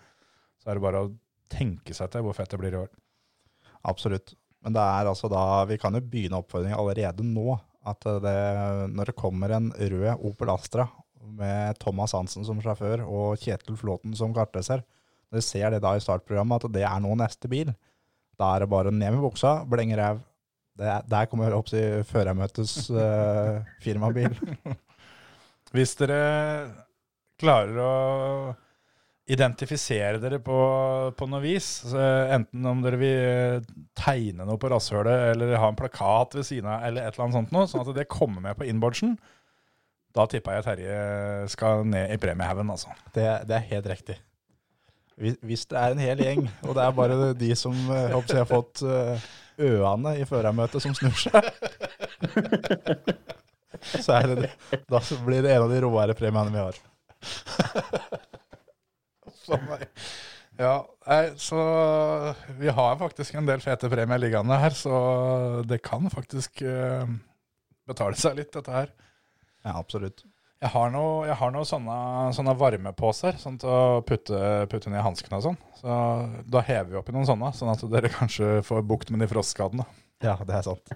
så er det bare å tenke seg til hvor fett det blir i år. Absolutt. Men det er altså da Vi kan jo begynne oppfordringen allerede nå. At det, når det kommer en rød Opel Astra med Thomas Hansen som sjåfør og Kjetil Flåten som kartleser, når du ser det da i startprogrammet at det er nå neste bil, da er det bare ned med buksa, blenge ræv. Er- der kommer opp til førermøtets uh, firmabil. Hvis dere klarer å identifisere dere på, på noe vis, enten om dere vil tegne noe på rasshølet, eller ha en plakat ved siden av, eller et eller annet sånt noe, sånn at det kommer med på innboardsen, da tipper jeg Terje skal ned i premiehaugen, altså. Det, det er helt riktig. Hvis, det er en hel gjeng, og det er bare de som eh, håper jeg har fått eh, øene i førermøtet som snur seg, så er det det. Da blir det en av de råere premiene vi har. Ja, så vi har faktisk en del fete premier liggende her, så det kan faktisk eh, betale seg litt, dette her. Ja, absolutt. Jeg har noe, jeg har noe sånne, sånne varmeposer sånn til å putte, putte ned hanskene og sånn. Så da hever vi oppi noen sånne, sånn at dere kanskje får bukt med de frostskadene. Ja, det er sant.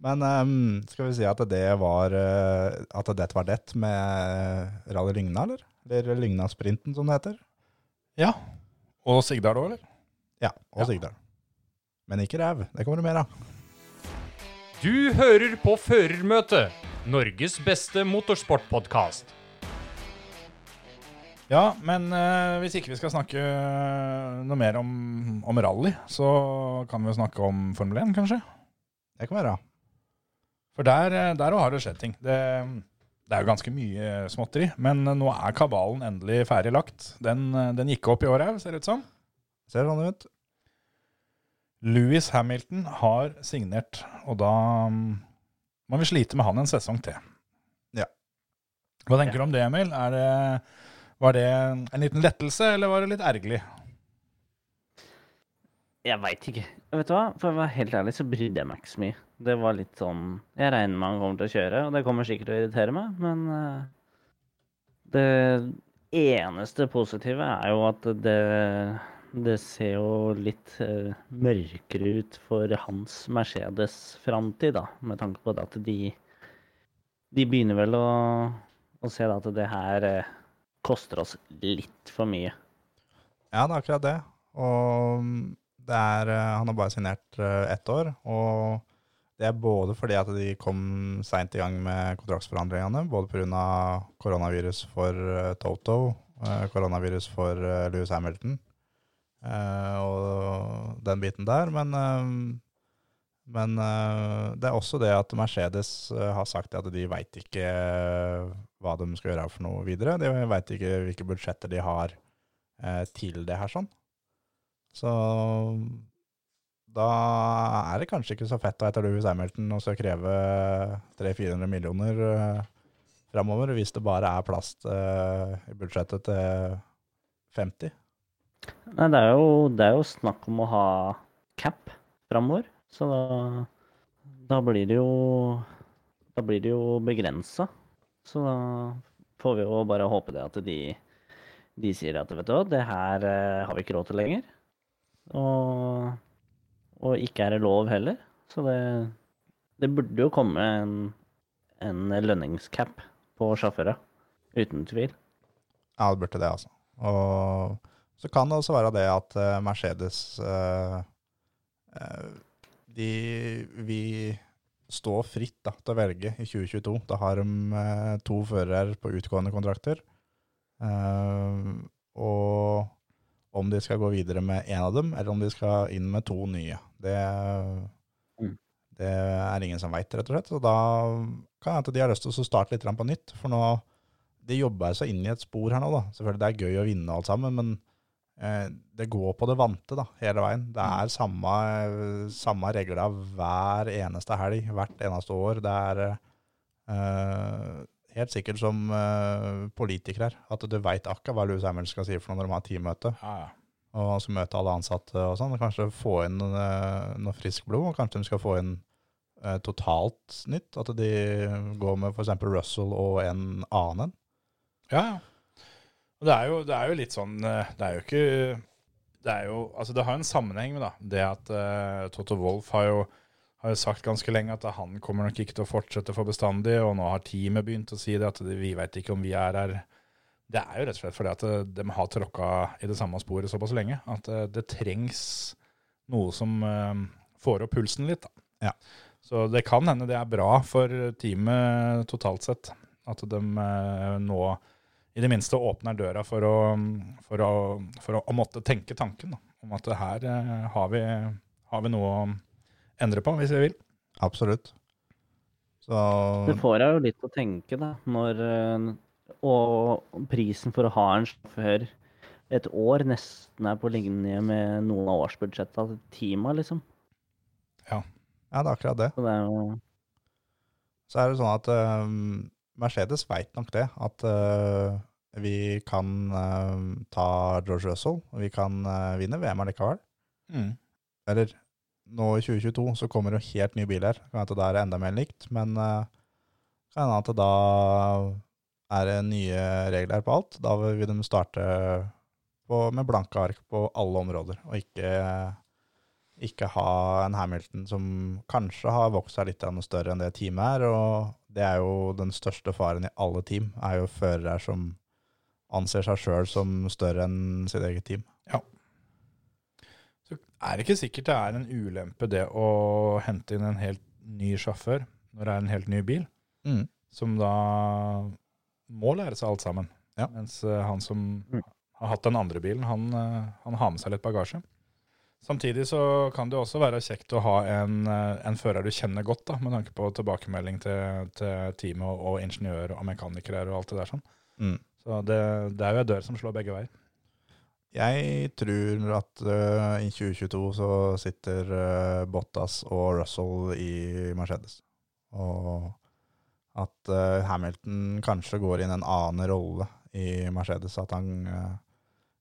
Men um, skal vi si at det var eh, At dette var det med Rally Lygna, eller? Eller Lygna-sprinten, som det heter. Ja. Og Sigdal òg, eller? Ja, og Ja. Sigdal. Men ikke ræv. Det kommer det mer av. Du hører på Førermøtet, Norges beste motorsportpodkast. Ja, men eh, hvis ikke vi skal snakke noe mer om, om rally, så kan vi jo snakke om Formel 1, kanskje? Det kan være. For der, eh, der har det skjedd ting. Det, det er jo ganske mye småtteri, men nå er kabalen endelig ferdig lagt. Den, eh, den gikk opp i år òg, ser det ut som. Ser sånn ut. Louis Hamilton har signert, og da må vi slite med han en sesong til. Ja. Hva tenker du om det, Emil? Er det, var det en liten lettelse, eller var det litt ergerlig? Jeg veit ikke. Vet du hva? For å være helt ærlig så brydde jeg meg ikke så mye. Det var litt sånn Jeg regner med han kommer til å kjøre, og det kommer sikkert til å irritere meg, men eh, det eneste positive er jo at det, det ser jo litt eh, mørkere ut for hans Mercedes-framtid, da. Med tanke på at de, de begynner vel å, å se at det her eh, koster oss litt for mye. Ja, det er akkurat det. Og det er, eh, han har bare signert eh, ett år. Og det er både fordi at de kom seint i gang med kontraktsforhandlingene, både pga. koronavirus for eh, Toto, koronavirus for Lewis Hamilton og den biten der. Men, eh, men eh, det er også det at Mercedes eh, har sagt at de veit ikke eh, hva de skal gjøre for noe videre. De veit ikke hvilke budsjetter de har eh, til det her sånn. Så da er det kanskje ikke så fett å hete Louis Hamilton så kreve 300-400 millioner uh, framover, hvis det bare er plass eh, i budsjettet til 50. Nei, det er jo, det er jo snakk om å ha cap framover, så da, da blir det jo Da blir det jo begrensa. Så da får vi jo bare håpe det at de, de sier at vet du hva, det her eh, har vi ikke råd til lenger. Og, og ikke er det lov heller. Så det, det burde jo komme en, en lønningscap på sjåfører. Uten tvil. Ja, det burde det, altså. Og så kan det også være det at eh, Mercedes eh, eh, De vil stå fritt da, til å velge i 2022. Da har de to førere på utgående kontrakter. Og om de skal gå videre med én av dem, eller om de skal inn med to nye. Det, Mm. det er ingen som veit, rett og slett. Så da kan hende de har lyst til å starte litt på nytt. For nå de jobber seg inn i et spor her nå, da. Selvfølgelig det er gøy å vinne alt sammen, men det går på det vante da, hele veien. Det er samme, samme regler av hver eneste helg, hvert eneste år. Det er uh, helt sikkert som uh, politiker her, at du veit akkurat hva Louis Hamilton skal si for noe når de har teammøte. Ja, ja. Og han skal møte alle ansatte og sånn. og Kanskje få inn uh, noe frisk blod, og kanskje de skal få inn uh, totalt nytt. At de går med f.eks. Russell og en annen. Ja, ja. Det er, jo, det er jo litt sånn eh, Det er jo ikke Det er jo Altså, det har en sammenheng med da, det at uh, Toto Wolff har jo, har jo sagt ganske lenge at han kommer nok ikke til å fortsette for bestandig, og nå har teamet begynt å si det, at vi vet ikke om vi er her. Det er jo rett og slett fordi at eh, de har tråkka i det samme sporet såpass lenge at det trengs noe som får opp pulsen litt. Da. Ja. Så det kan hende det er bra for teamet totalt sett, at de nå i det minste åpner døra for å, for å, for å, å måtte tenke tanken da, om at her eh, har, vi, har vi noe å endre på, hvis vi vil. Absolutt. Så Det får deg jo litt å tenke, da, når eh, Og prisen for å ha en sjåfør et år nesten er på linje med noen av årsbudsjettet til teama, liksom. ja, det er akkurat det. Så det er jo Så er det sånn at eh, Mercedes veit nok det, at uh, vi kan uh, ta George Russell, og vi kan uh, vinne VM allikevel. Eller nå i 2022 så kommer det jo helt nye biler. Kan hende det er enda mer likt, men uh, kan hende at det da er det nye regler på alt. Da vil de starte på, med blanke ark på alle områder, og ikke, ikke ha en Hamilton som kanskje har vokst seg litt større enn det teamet er. Og det er jo den største faren i alle team, er jo førere som anser seg sjøl som større enn sitt eget team. Ja. Så er det ikke sikkert det er en ulempe det å hente inn en helt ny sjåfør når det er en helt ny bil, Mm. som da må lære seg alt sammen. Ja. Mens eh, han som Mm. har hatt den andre bilen, han, eh, han har med seg litt bagasje. Samtidig så kan det også være kjekt å ha en, eh, en fører du kjenner godt, da, med tanke på tilbakemelding til, til teamet og, og ingeniører og mekanikere og alt det der sånn. Mm. Så det, det er jo ei dør som slår begge veier. Jeg tror at uh, i 2022 så sitter uh, Bottas og Russell i Mercedes. Og at uh, Hamilton kanskje går inn en annen rolle i Mercedes. At han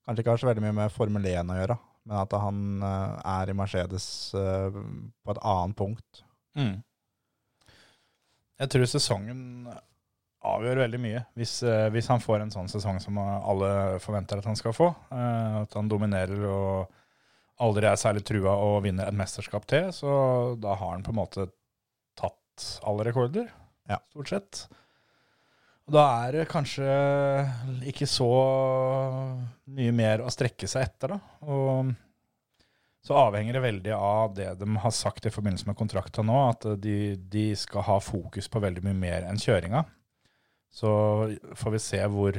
kanskje ikke har så veldig mye med Formel 1 å gjøre, men at han øh, er i Mercedes øh, på et annet punkt. Jeg tror sesongen avgjør veldig mye. Hvis, eh, hvis han får en sånn sesong som alle forventer at han skal få, eh, at han dominerer og aldri er særlig trua og vinner et mesterskap til, så da har han på en måte tatt alle rekorder, Ja. stort sett. Og da er det kanskje ikke så mye mer å strekke seg etter, da. Og så avhenger det veldig av det de har sagt i forbindelse med kontrakta nå, at de, de skal ha fokus på veldig mye mer enn kjøringa. Så får vi se hvor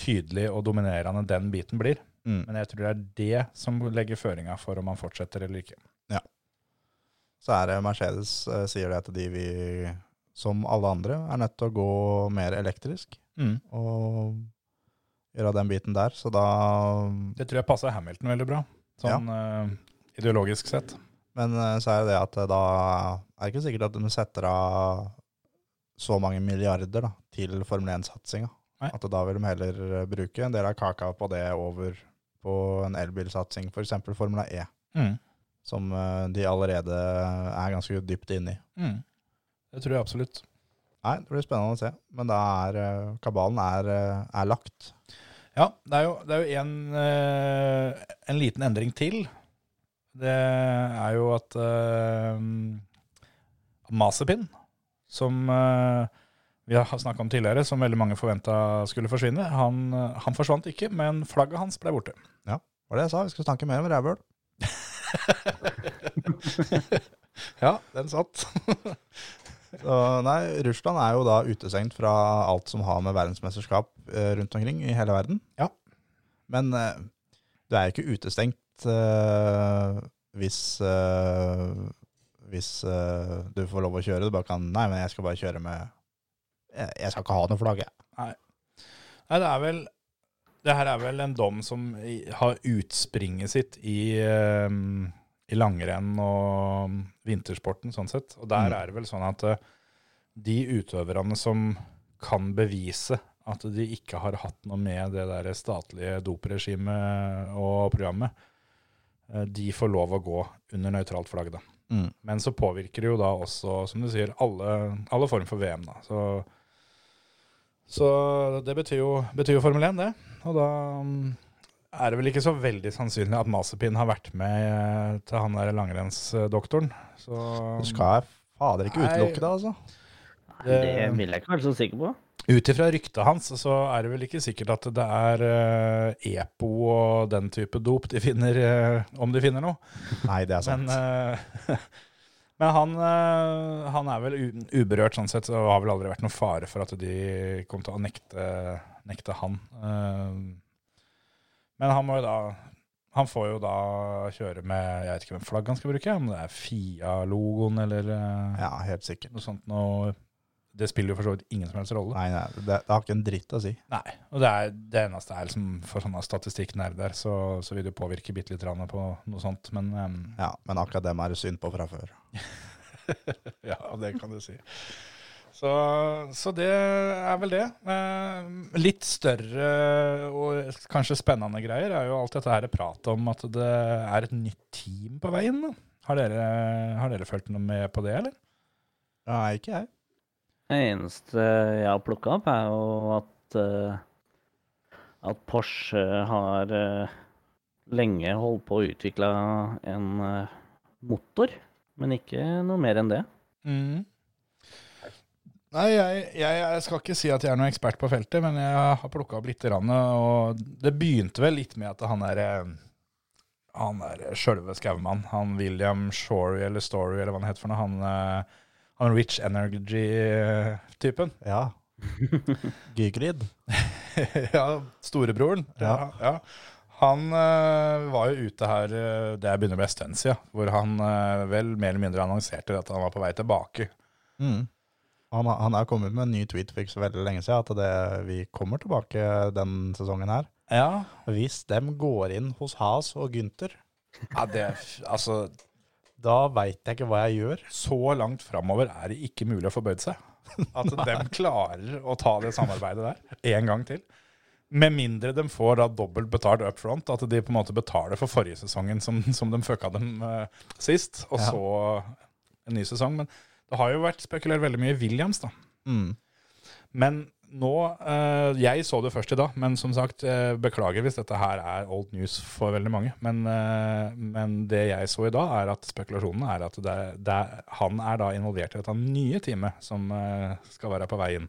tydelig og dominerende den biten blir. Mm. Men jeg tror det er det som legger føringa for om man fortsetter eller ikke. Så er det Mercedes eh, sier det at de vil, som alle andre, er nødt til å gå mer elektrisk og gjøre den biten der. Så da Det tror jeg passer Hamilton veldig bra, sånn eh, ideologisk sett. Men eh, så er det det at eh, da er det ikke sikkert at de setter av så mange milliarder da, til Formel 1-satsinga. At da vil de heller bruke en del av kaka på det over på en elbilsatsing, f.eks. Formel E, som eh, de allerede er ganske dypt inne i. Mm. Det tror jeg absolutt. Nei, det blir spennende å se. Men da er eh, kabalen er, eh, er lagt. Ja, det er jo, det er jo en, eh, en liten endring til. Det er jo at uh, Mazepin, som uh, vi har snakka om tidligere, som veldig mange forventa skulle forsvinne, han, han forsvant ikke, men flagget hans ble borte. Ja, Var det jeg sa? Vi skal snakke mer om rævhøl. Ja, den satt. Så, nei, Russland er jo da utestengt fra alt som har med verdensmesterskap eh, rundt omkring i hele verden. Ja. Men eh, du er jo ikke utestengt uh, hvis, uh, hvis uh, du får lov å kjøre. Du bare kan Nei, men jeg skal bare kjøre med Jeg, jeg skal ikke ha noe flagg, jeg. Nei, det er vel Det her er vel en dom som har utspringet sitt i, eh, i langrenn og vintersporten, sånn sett. Og der Mm. er det vel sånn at eh, de utøverne som kan bevise at de ikke har hatt noe med det der statlige dopregimet og programmet, eh, de får lov å gå under nøytralt flagg, da. Mm. Men så påvirker det jo da også, som du sier, alle, alle former for VM. da. Så, så det betyr jo, betyr jo Formel 1, det. Og da mm, er det vel ikke så veldig sannsynlig at Masepin har vært med eh, til han der langrennsdoktoren. Så Du skal fader ikke Nei. utelukke det, altså. Det vil jeg ikke være så sikker på. ut ifra ryktet hans, så er det vel ikke sikkert at det er uh, EPO og den type dop de finner, uh, om de finner noe. Nei, det er sant. Men, uh, men han, eh, han er vel u uberørt sånn sett, og har vel aldri vært noen fare for at de kom til å nekte, nekte han. Eh, men han må jo da Han får jo da kjøre med Jeg vet ikke hvem flagg han skal bruke, om det er Fia-logoen eller eh, ja, helt sikkert. noe sånt noe. Det spiller jo for så vidt ingen som helst rolle. Nei, nei, det, det har ikke en dritt å si. Nei, og det, er, det eneste er liksom for sånne statistikknerder, så, så vil det påvirke bitte litt på noe sånt, men um, Ja, Men akkurat dem er det synd på fra før. ja, det kan du si. Så, så det er vel det. Eh, litt større og kanskje spennende greier er jo alt dette her pratet om at det er et nytt team på veien. Da. Har dere, har dere følt noe med på det, eller? Nei, ikke jeg. Det eneste jeg har plukka opp, er jo at, eh, at Porsche har eh, lenge holdt på å utvikle en motor, men ikke noe mer enn det. Mm. Nei, jeg, jeg, jeg skal ikke si at jeg er noen ekspert på feltet, men jeg har plukka opp litt. Rann, og det begynte vel litt med at han er eh, han er sjølve Skaumann. Han William Shorey eller Story eller hva han heter for noe. Han, eh, han Rich Energy-typen. Ja. Gygrid. ja, storebroren. Ja. ja. Han øh, var jo ute her det jeg begynner å bli en stund siden, hvor han øh, vel mer eller mindre annonserte at han var på vei tilbake. Mm. Han, han er kommet med en ny tweet for ikke så veldig lenge siden, at det, vi kommer tilbake den sesongen her. Ja, Hvis dem går inn hos Has og Gynter, ja det, altså da veit jeg ikke hva jeg gjør. så langt framover er det ikke mulig å forbøyde seg. At de klarer å ta det samarbeidet der en gang til. Med mindre de får da dobbelt betalt up front, at de på en måte betaler for forrige sesongen som, som de fucka dem uh, sist, og Ja. så en ny sesong. Men det har jo vært spekulert veldig mye i Williams, da. Mm. Men nå eh, Jeg så det først i dag, men som sagt, eh, beklager hvis dette her er old news for veldig mange. Men, eh, men det jeg så i dag, er at spekulasjonen er at det, det, han er da involvert i dette nye teamet som skal være på vei inn.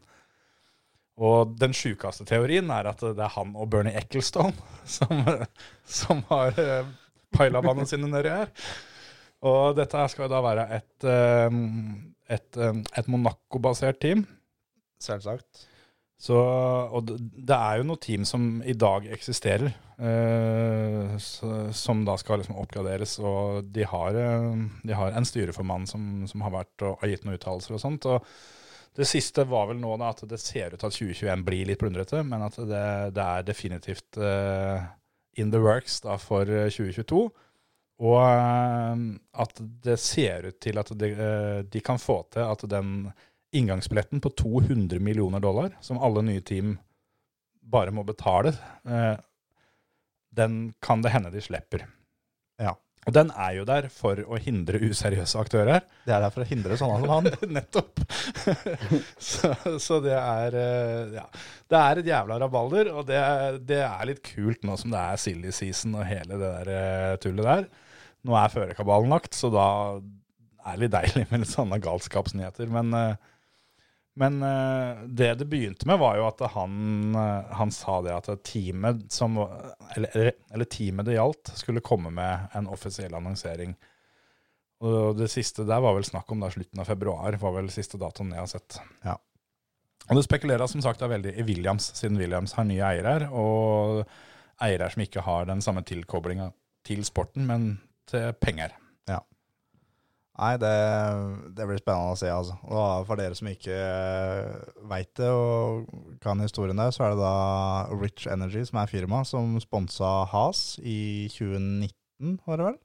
Og den sjukeste teorien er at det er han og Bernie Ecclestone som, som har uh, pailavannet sine nedi her. Og dette skal da være et, eh, et, eh, et Monaco-basert team. Selvsagt. Så, og det, er jo noen team som i dag eksisterer, eh, som da skal liksom oppgraderes. Og de har, eh, de har en styreformann som, som har vært og har gitt noen uttalelser og sånt. og det siste var vel nå da at det ser ut til at 2021 blir litt plundrete, men at det, det er definitivt eh, in the works da for eh, 2022. Og eh, at det ser ut til at de, eh, de kan få til at den inngangsbilletten på 200 millioner dollar, som alle nye team bare må betale, eh, den kan det hende de slipper. Ja. Og den er jo der for å hindre useriøse aktører. Det er der for å hindre sånne som han. Nettopp. så, så det er eh, Ja. Det er et jævla rabalder, og det, er- det er litt kult nå som det er silly season og hele det der tullet der. Nå er førerkabalen lagt, så da er det litt deilig med litt sånne galskapsnyheter. Men, eh, men eh, det det begynte med, var jo at han, eh, han sa det at teamet som eller, eller, teamet det gjaldt, skulle komme med en offisiell annonsering. Og det siste der var vel snakk om da slutten av februar, var vel siste datoen jeg har sett. Ja. Og det spekuleres som sagt veldig i Williams, siden Williams har nye eiere, og eiere som ikke har den samme tilkoblinga til sporten, men til penger. Nei, det, det blir spennende å se, altså. Og for dere som ikke veit det og kan historien der, så er det da Rich Energy, som er firma, som sponsa Has i 2019, var det vel?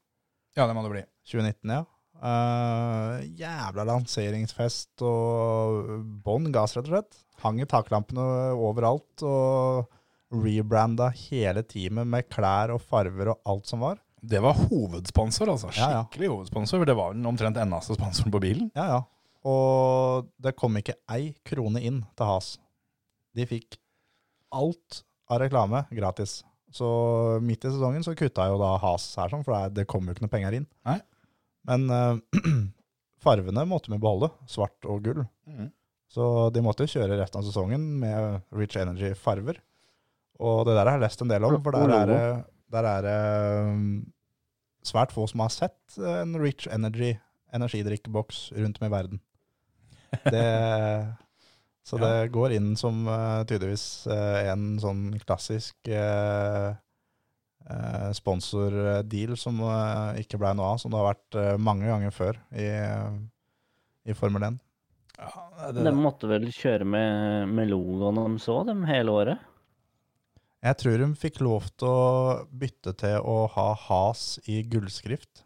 Ja, det må det bli. 2019, ja. Uh, jævla lanseringsfest og bånn gass, rett og slett. Hang i taklampene overalt og rebranda hele teamet med klær og farver og alt som var. Det var hovedsponsor, altså. Ja, ja. Skikkelig hovedsponsor. for Det var den omtrent eneste sponsoren på bilen. Ja, ja. Og det kom ikke ei krone inn til Has. De fikk alt av reklame gratis. Så midt i sesongen så kutta jo da Has her, sånn, for det, det kom jo ikke noe penger inn. Nei. Men uh, farvene måtte vi beholde, svart og gull. Mm. Så de måtte kjøre resten av sesongen med Rich Energy-farver. Og det der har jeg lest en del om, for der er det, der er det um, svært få som har sett en Rich Energy energidrikkeboks rundt om i verden. Det, så det går inn som eh, tydeligvis eh, en sånn klassisk uh, sponsordeal som ikke ble noe av, som det har vært mange ganger før i, i Formel 1. Ja, De måtte vel kjøre med, med logoen de så, dem hele året? Jeg tror de fikk lov til å bytte til å ha Has i gullskrift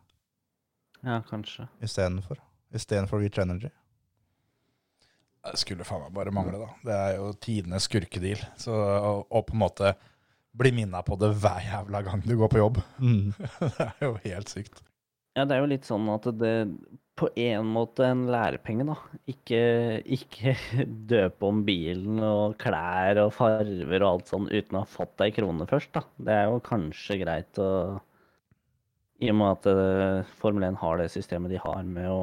Ja, kanskje. istedenfor. Istedenfor Reach Energy. Det skulle faen meg bare mangle, da. Det er jo tidenes skurkedeal. Så og, og, på en måte bli minna på det hver jævla gang du går på jobb, det er jo helt sykt. Ja, det er jo litt sånn at det på en måte en lærepenge, da. Ikke, ikke døpe om bilen og klær og farver og alt sånn uten å ha fått ei krone først, da. Det er jo kanskje greit å I og med at eh, Formel 1 har det systemet de har med å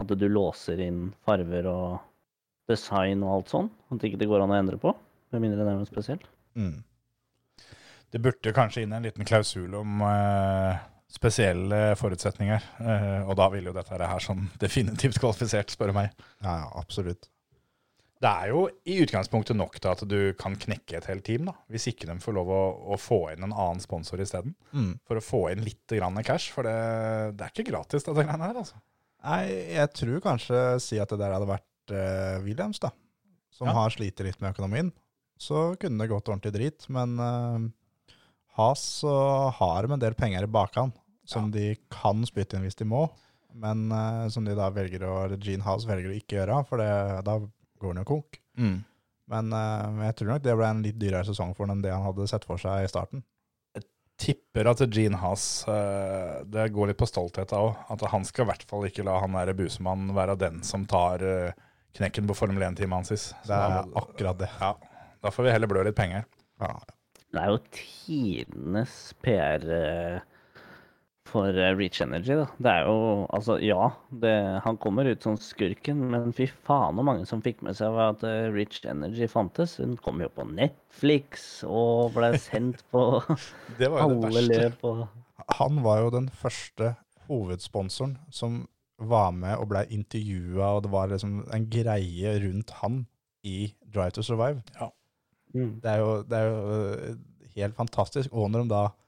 At du låser inn farver og design og alt sånn. At ikke det går an å endre på. Med mindre det er noe spesielt. Mm. Det burde kanskje inn en liten klausul om eh, spesielle forutsetninger. Eh, og da vil jo dette her sånn definitivt kvalifisert, spør du meg. Ja, ja, absolutt. Det er jo i utgangspunktet nok til at du kan knekke et helt team, da. Hvis ikke de får lov å, å få inn en annen sponsor isteden. Mm. For å få inn litt grann cash. For det, det er ikke gratis, dette greiene her, altså. Nei, jeg tror kanskje si at det der hadde vært uh, Williams, da. Som Ja. har slitt litt med økonomien. Så kunne det gått ordentlig drit. Men uh, Has så har de en del penger i bakhånd som de kan spytte inn hvis de må. Men uh, som de da velger å eller Gene Haas velger å ikke gjøre, for det, da går han jo konk. Men uh, jeg tror nok det ble en litt dyrere sesong for ham enn det han hadde sett for seg i starten. Jeg Tipper at Gene Haas uh, Det går litt på stolthet òg. At han skal i hvert fall ikke la han der busemannen være den som tar knekken på Formel 1-teamet hans. Så Det er akkurat det. Ja, da får vi heller blø litt penger. Ja. Det er jo tidenes PR eh, for eh, Reach Energy, da. Det er jo Altså, ja, det, han kommer ut som skurken, men fy faen så mange som fikk med seg at eh, Reach Energy fantes. Den kom jo på Netflix og ble sendt på Det var jo det verste. Han var jo den første hovedsponsoren som var med og ble intervjua, og det var liksom en greie rundt han i Drive to Survive. mm. Det er jo, det er jo øh, helt fantastisk. Og når de da eh,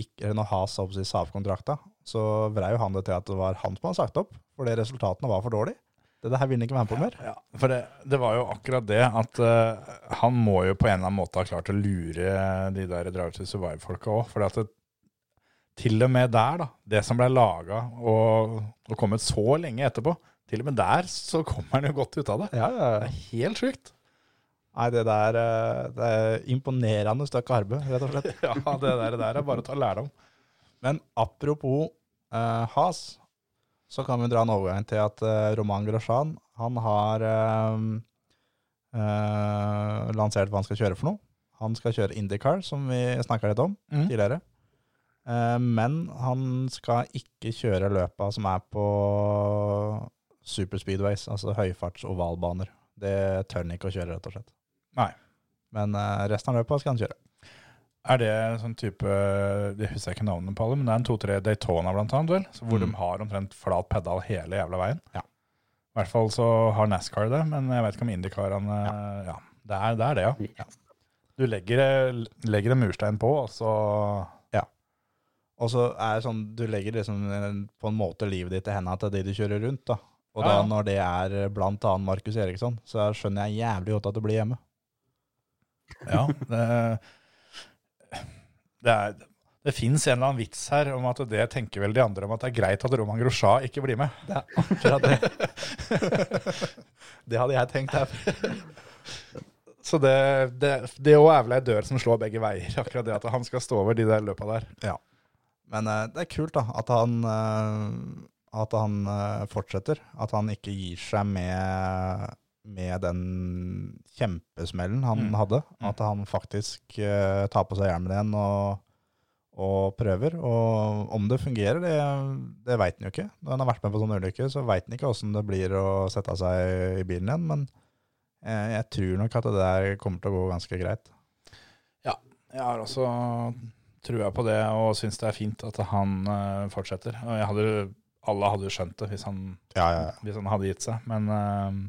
ikke, eller når Has sa opp seg Saab-kontrakta, så vrei jo han det til at det var han som hadde sagt opp, fordi resultatene var for dårlige. Det her vil han ikke være med på mer. Ja, for det, det var jo akkurat det at uh, han må jo på en eller annen måte ha klart å lure de der Drive to Survive-folka òg. For til og med der, da, det som ble laga og, og kommet så lenge etterpå, til og med der så kommer han jo godt ut av det. Ja, ja. Det er helt sjukt. Nei, det der eh, det er imponerende stykke arbeid, rett og slett. Ja, det der, det der er bare å ta lærdom. Men apropos eh, Has, så kan vi dra en overgang til at eh, Roman Grosjean, han har eh, eh, lansert hva han skal kjøre for noe. Han skal kjøre IndyCar, som vi snakka litt om Mm. tidligere. Eh, men han skal ikke kjøre løpa som er på superspeedways, altså høyfarts ovalbaner. Det tør han ikke å kjøre, rett og slett. Nei. Men eh, resten av løpet skal han kjøre. Er det en sånn type Jeg husker ikke navnet på alle, men det er en to-tre Daytona blant annet, vel? Så hvor Mm. de har omtrent flat pedal hele jævla veien. Ja. I hvert fall så har NASCAR det, men jeg vet ikke om IndyCarene Ja, det, er, det er det, ja. Ja. Du legger, legger en murstein på, og så Og så er det sånn, du legger liksom eh, på en måte livet ditt i hendene til de du kjører rundt, da. Og Ja, da ja. når det er blant annet Markus Eriksson, så skjønner jeg jævlig godt at du blir hjemme. Ja. Det, det, er, det fins en eller annen vits her om at det tenker vel de andre om at det er greit at Roman Grosja ikke blir med. Det er akkurat det. det hadde jeg tenkt her. Så det, det, det er vel ei dør som slår begge veier, akkurat det at han skal stå over de der løpa der. Ja. Men eh, det er kult da, at han, eh, at han eh, fortsetter. At han ikke gir seg med, med den kjempesmellen han Mm. hadde. Mm. At han faktisk uh, tar på seg hjelmen igjen og, og prøver. Og om det fungerer, det, det veit han jo ikke. Når han har vært med på sånne ulykker, så veit han ikke åssen det blir å sette seg i bilen igjen. Men eh, jeg tror nok at det der kommer til å gå ganske greit. Ja, Jeg har også trua på det og syns det er fint at han uh, fortsetter. Og jeg hadde, alle hadde jo skjønt det hvis han, Ja, ja, ja. hvis han hadde gitt seg. Men eh,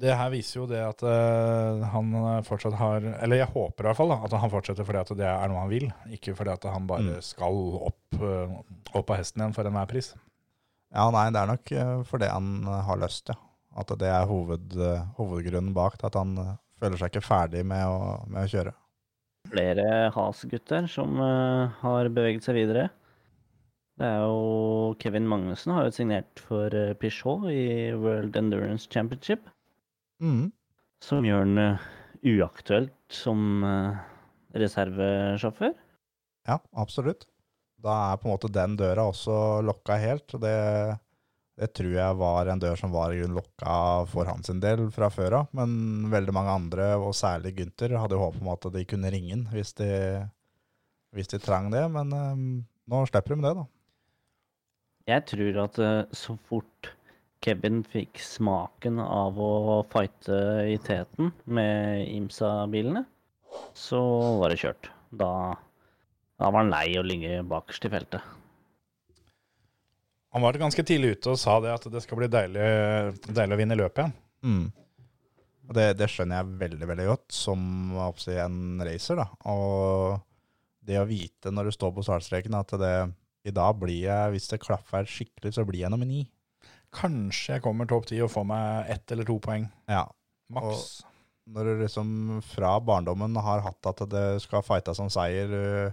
det her viser jo det at uh, han fortsatt har Eller jeg håper i hvert fall da, at han fortsetter fordi at det er noe han vil, ikke fordi at han bare Mm. skal opp, uh, opp av hesten igjen for enhver pris. Ja, nei, det er nok eh, fordi han eh, har lyst, ja. At det er hoved, eh, hovedgrunnen bak at han eh, føler seg ikke ferdig med å, med å kjøre. flere Has-gutter som uh, har beveget seg videre. Det er jo Kevin Magnussen har jo signert for eh, Peugeot i World Endurance Championship. Mm. Som gjør han eh, uaktuelt som eh, reservesjåfør. Ja, absolutt. Da er på en måte den døra også lokka helt. og det, det tror jeg var en dør som var i grunn lokka for hans del fra før av. Men veldig mange andre, og særlig Gunther, hadde håp om at de kunne ringe den hvis de, hvis de trang det. Men um, nå slipper de det, da. Jeg tror at så fort Kevin fikk smaken av å fighte i teten med IMSA-bilene, så var det kjørt. Da, da var han lei å ligge bakerst i feltet. Han var ganske tidlig ute og sa det at det skal bli deilig, deilig å vinne løpet igjen. Mm. Og det, det skjønner jeg veldig veldig godt, som si, en racer. da. Og det å vite når du står på startstreken at det, i dag blir jeg, hvis det klaffer skikkelig, så blir jeg nummer ni. Kanskje jeg kommer topp ti og får meg ett eller to poeng. Ja. Maks. Når du liksom fra barndommen har hatt at det skal fightes som seier, du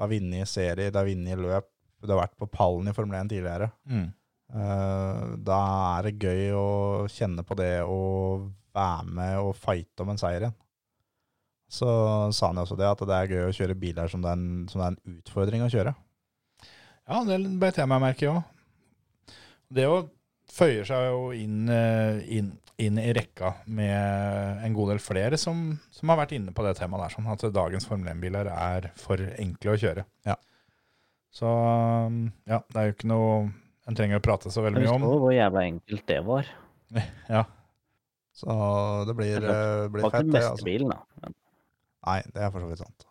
har vunnet i serie, du har vunnet i løp, du har vært på pallen i Formel 1 tidligere. Mm. Eh, da er det gøy å kjenne på det og være med og fighte om en seier igjen. Så sa han jo også det, at det er gøy å kjøre biler som det er en, som det er en utfordring å kjøre. Ja, det beit jeg meg merke i òg. Det å føyer seg jo inn, eh, inn, inn i rekka med en god del flere som, som har vært inne på det temaet der, sånn at dagens Formel 1-biler er for enkle å kjøre. Ja. Så ja, det er jo ikke noe en trenger å prate så veldig mye om. Husk hvor jævla enkelt det var. Ja, Så det blir, Det eh, Det blir var ikke fett, den det. beste Altså. bilen, da. Nei, det er for så vidt sant.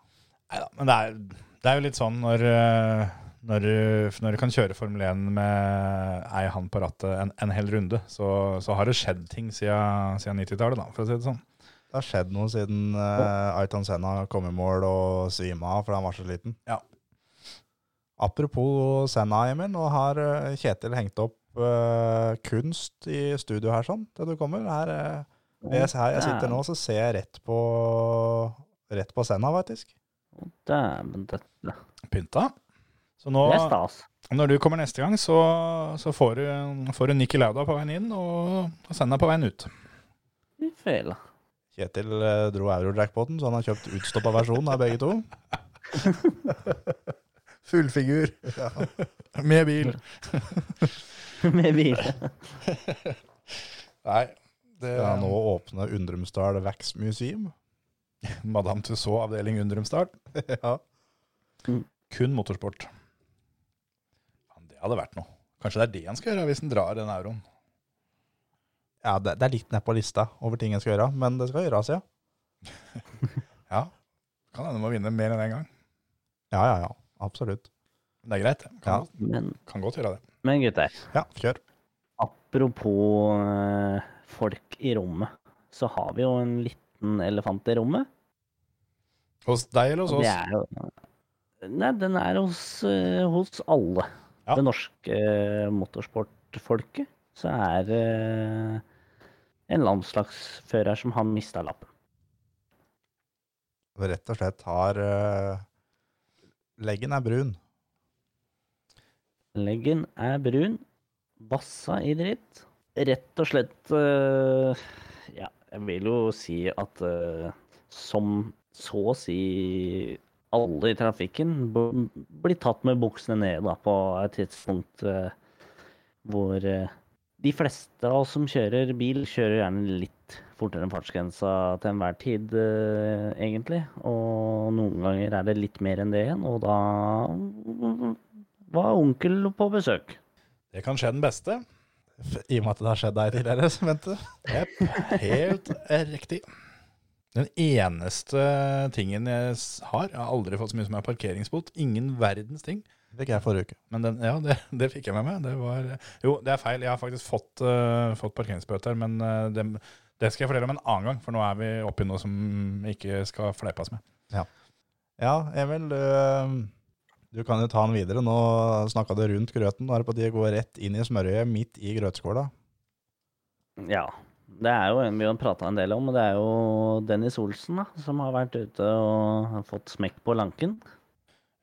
Neida, men det er, det er jo litt sånn når, eh, når, du, når du kan kjøre Formel 1 med ei hand på rattet en, en hel runde, så, så har det skjedd ting siden, siden 90-tallet, da, for å si det sånn. Det har skjedd noe siden uh, Ayton Senna kom i mål og svima av fordi han var så liten. Ja. Apropos Senna, Emil, nå har eh, Kjetil hengt opp uh, kunst i studio her sånn, til du kommer. Her, uh, jeg, her jeg sitter nå, så ser jeg rett på, rett på Senna, faktisk. Dæven døtte. Pynta. Så nå, Det er stas. når du kommer neste gang, så, så får, du, får du Nikki Lauda på veien inn, og, og Senna på veien ut. Fela. Kjetil eh, dro eurojackpoten, så han har kjøpt utstoppa versjon av begge to. Fullfigur. Med bil. Med bil. Nei, det er nå åpne Undrumsdal Wax Museum. Madame Tussauds avdeling Undrumsdal. ja. Kun motorsport. Hadde vært noe. Kanskje det er det han skal gjøre hvis han drar den euroen. ja, det, det er litt ned på lista over ting en skal gjøre, men det skal gjøres, ja. Ja, kan hende må vinne mer enn én gang. Ja, ja, ja. Absolutt. Det er greit. Kan, Ja. godt, Men, kan godt gjøre det. men gutter, Ja, kjør. apropos øh, folk i rommet, så har vi jo en liten elefant i rommet. Hos deg eller hos oss? jo Nei, den er hos, øh, hos alle. Ja. Det norske eh, motorsportfolket. Så er det en landslagsfører som har mista lappen. Rett og slett har eh, Leggen er brun. Leggen er brun. Bassa i dritt. Rett og slett eh, Ja, jeg vil jo si at eh, som så å si alle i trafikken blir tatt med buksene ned da, på et tidspunkt eh, hvor eh, de fleste av oss som kjører bil, kjører gjerne litt fortere enn fartsgrensa til enhver tid, eh, egentlig. Og noen ganger er det litt mer enn det igjen, og da var onkel på besøk. Det kan skje den beste. I og med at det har skjedd deg tidligere, så vente. Jepp, helt riktig. Den eneste tingen jeg har Jeg har aldri fått så mye som er parkeringsbot. Ingen verdens ting. Det fikk jeg forrige uke. Men den, ja, det, det fikk jeg med meg. Det var, jo, det er feil. Jeg har faktisk fått, uh, fått parkeringsbøter, men uh, det, det skal jeg fortelle om en annen gang, for nå er vi oppe i noe som ikke skal fleipes med. Ja, Emil, du, eh, du kan jo ta den videre. Nå snakka du rundt grøten. Nå er det på tide å gå rett inn i smørøyet midt i grøtskåla. Ja. Det er jo en vi har prata en del om, og det er jo Dennis Olsen da, som har vært ute og har fått smekk på lanken.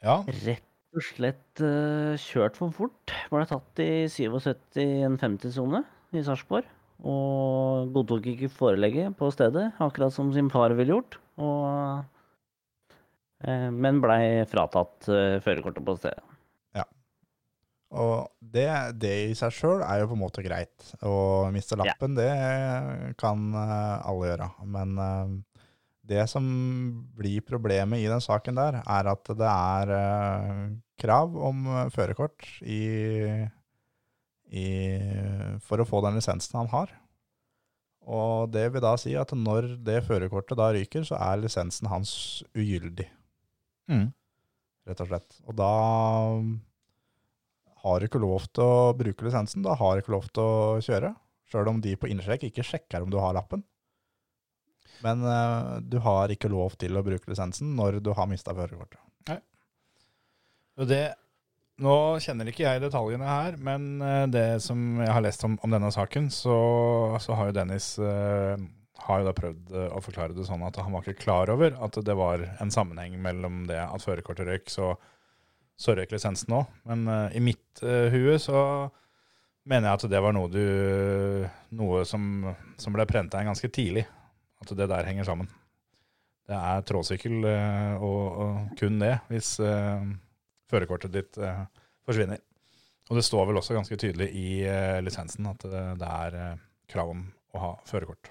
Ja, Rett og slett eh, kjørt for fort. Ble tatt i 77 i en 50-sone i Sarpsborg. Og godtok ikke forelegget på stedet, akkurat som sin far ville gjort. Og, eh, men blei fratatt eh, førerkortet på stedet. Og det, det i seg sjøl er jo på en måte greit. Å miste lappen, det kan eh, alle gjøre. Men eh, det som blir problemet i den saken der, er at det er eh, krav om førerkort i, i, for å få den lisensen han har. Og det vil da si at når det førerkortet da ryker, så er lisensen hans ugyldig mm. rett og slett. Og da har ikke lov til å bruke lisensen, da har ikke lov til å kjøre. Sjøl om de på innsjekk ikke sjekker om du har lappen. Men uh, du har ikke lov til å bruke lisensen når du har mista førerkortet. Nå kjenner ikke jeg detaljene her, men eh, det som jeg har lest om, om denne saken, så, så har jo Dennis uh, har jo da prøvd å forklare det sånn at han var ikke klar over at det var en sammenheng mellom det at førerkortet røyk, så, så røyk lisensen òg. Men uh, i mitt uh, hue så mener jeg at det var noe, du, noe som, som ble prenta inn ganske tidlig. At det der henger sammen. Det er tråsykkel uh, og, og kun det, hvis førerkortet ditt forsvinner. Og det står vel også ganske tydelig i lisensen at det, det er krav om å ha førerkort.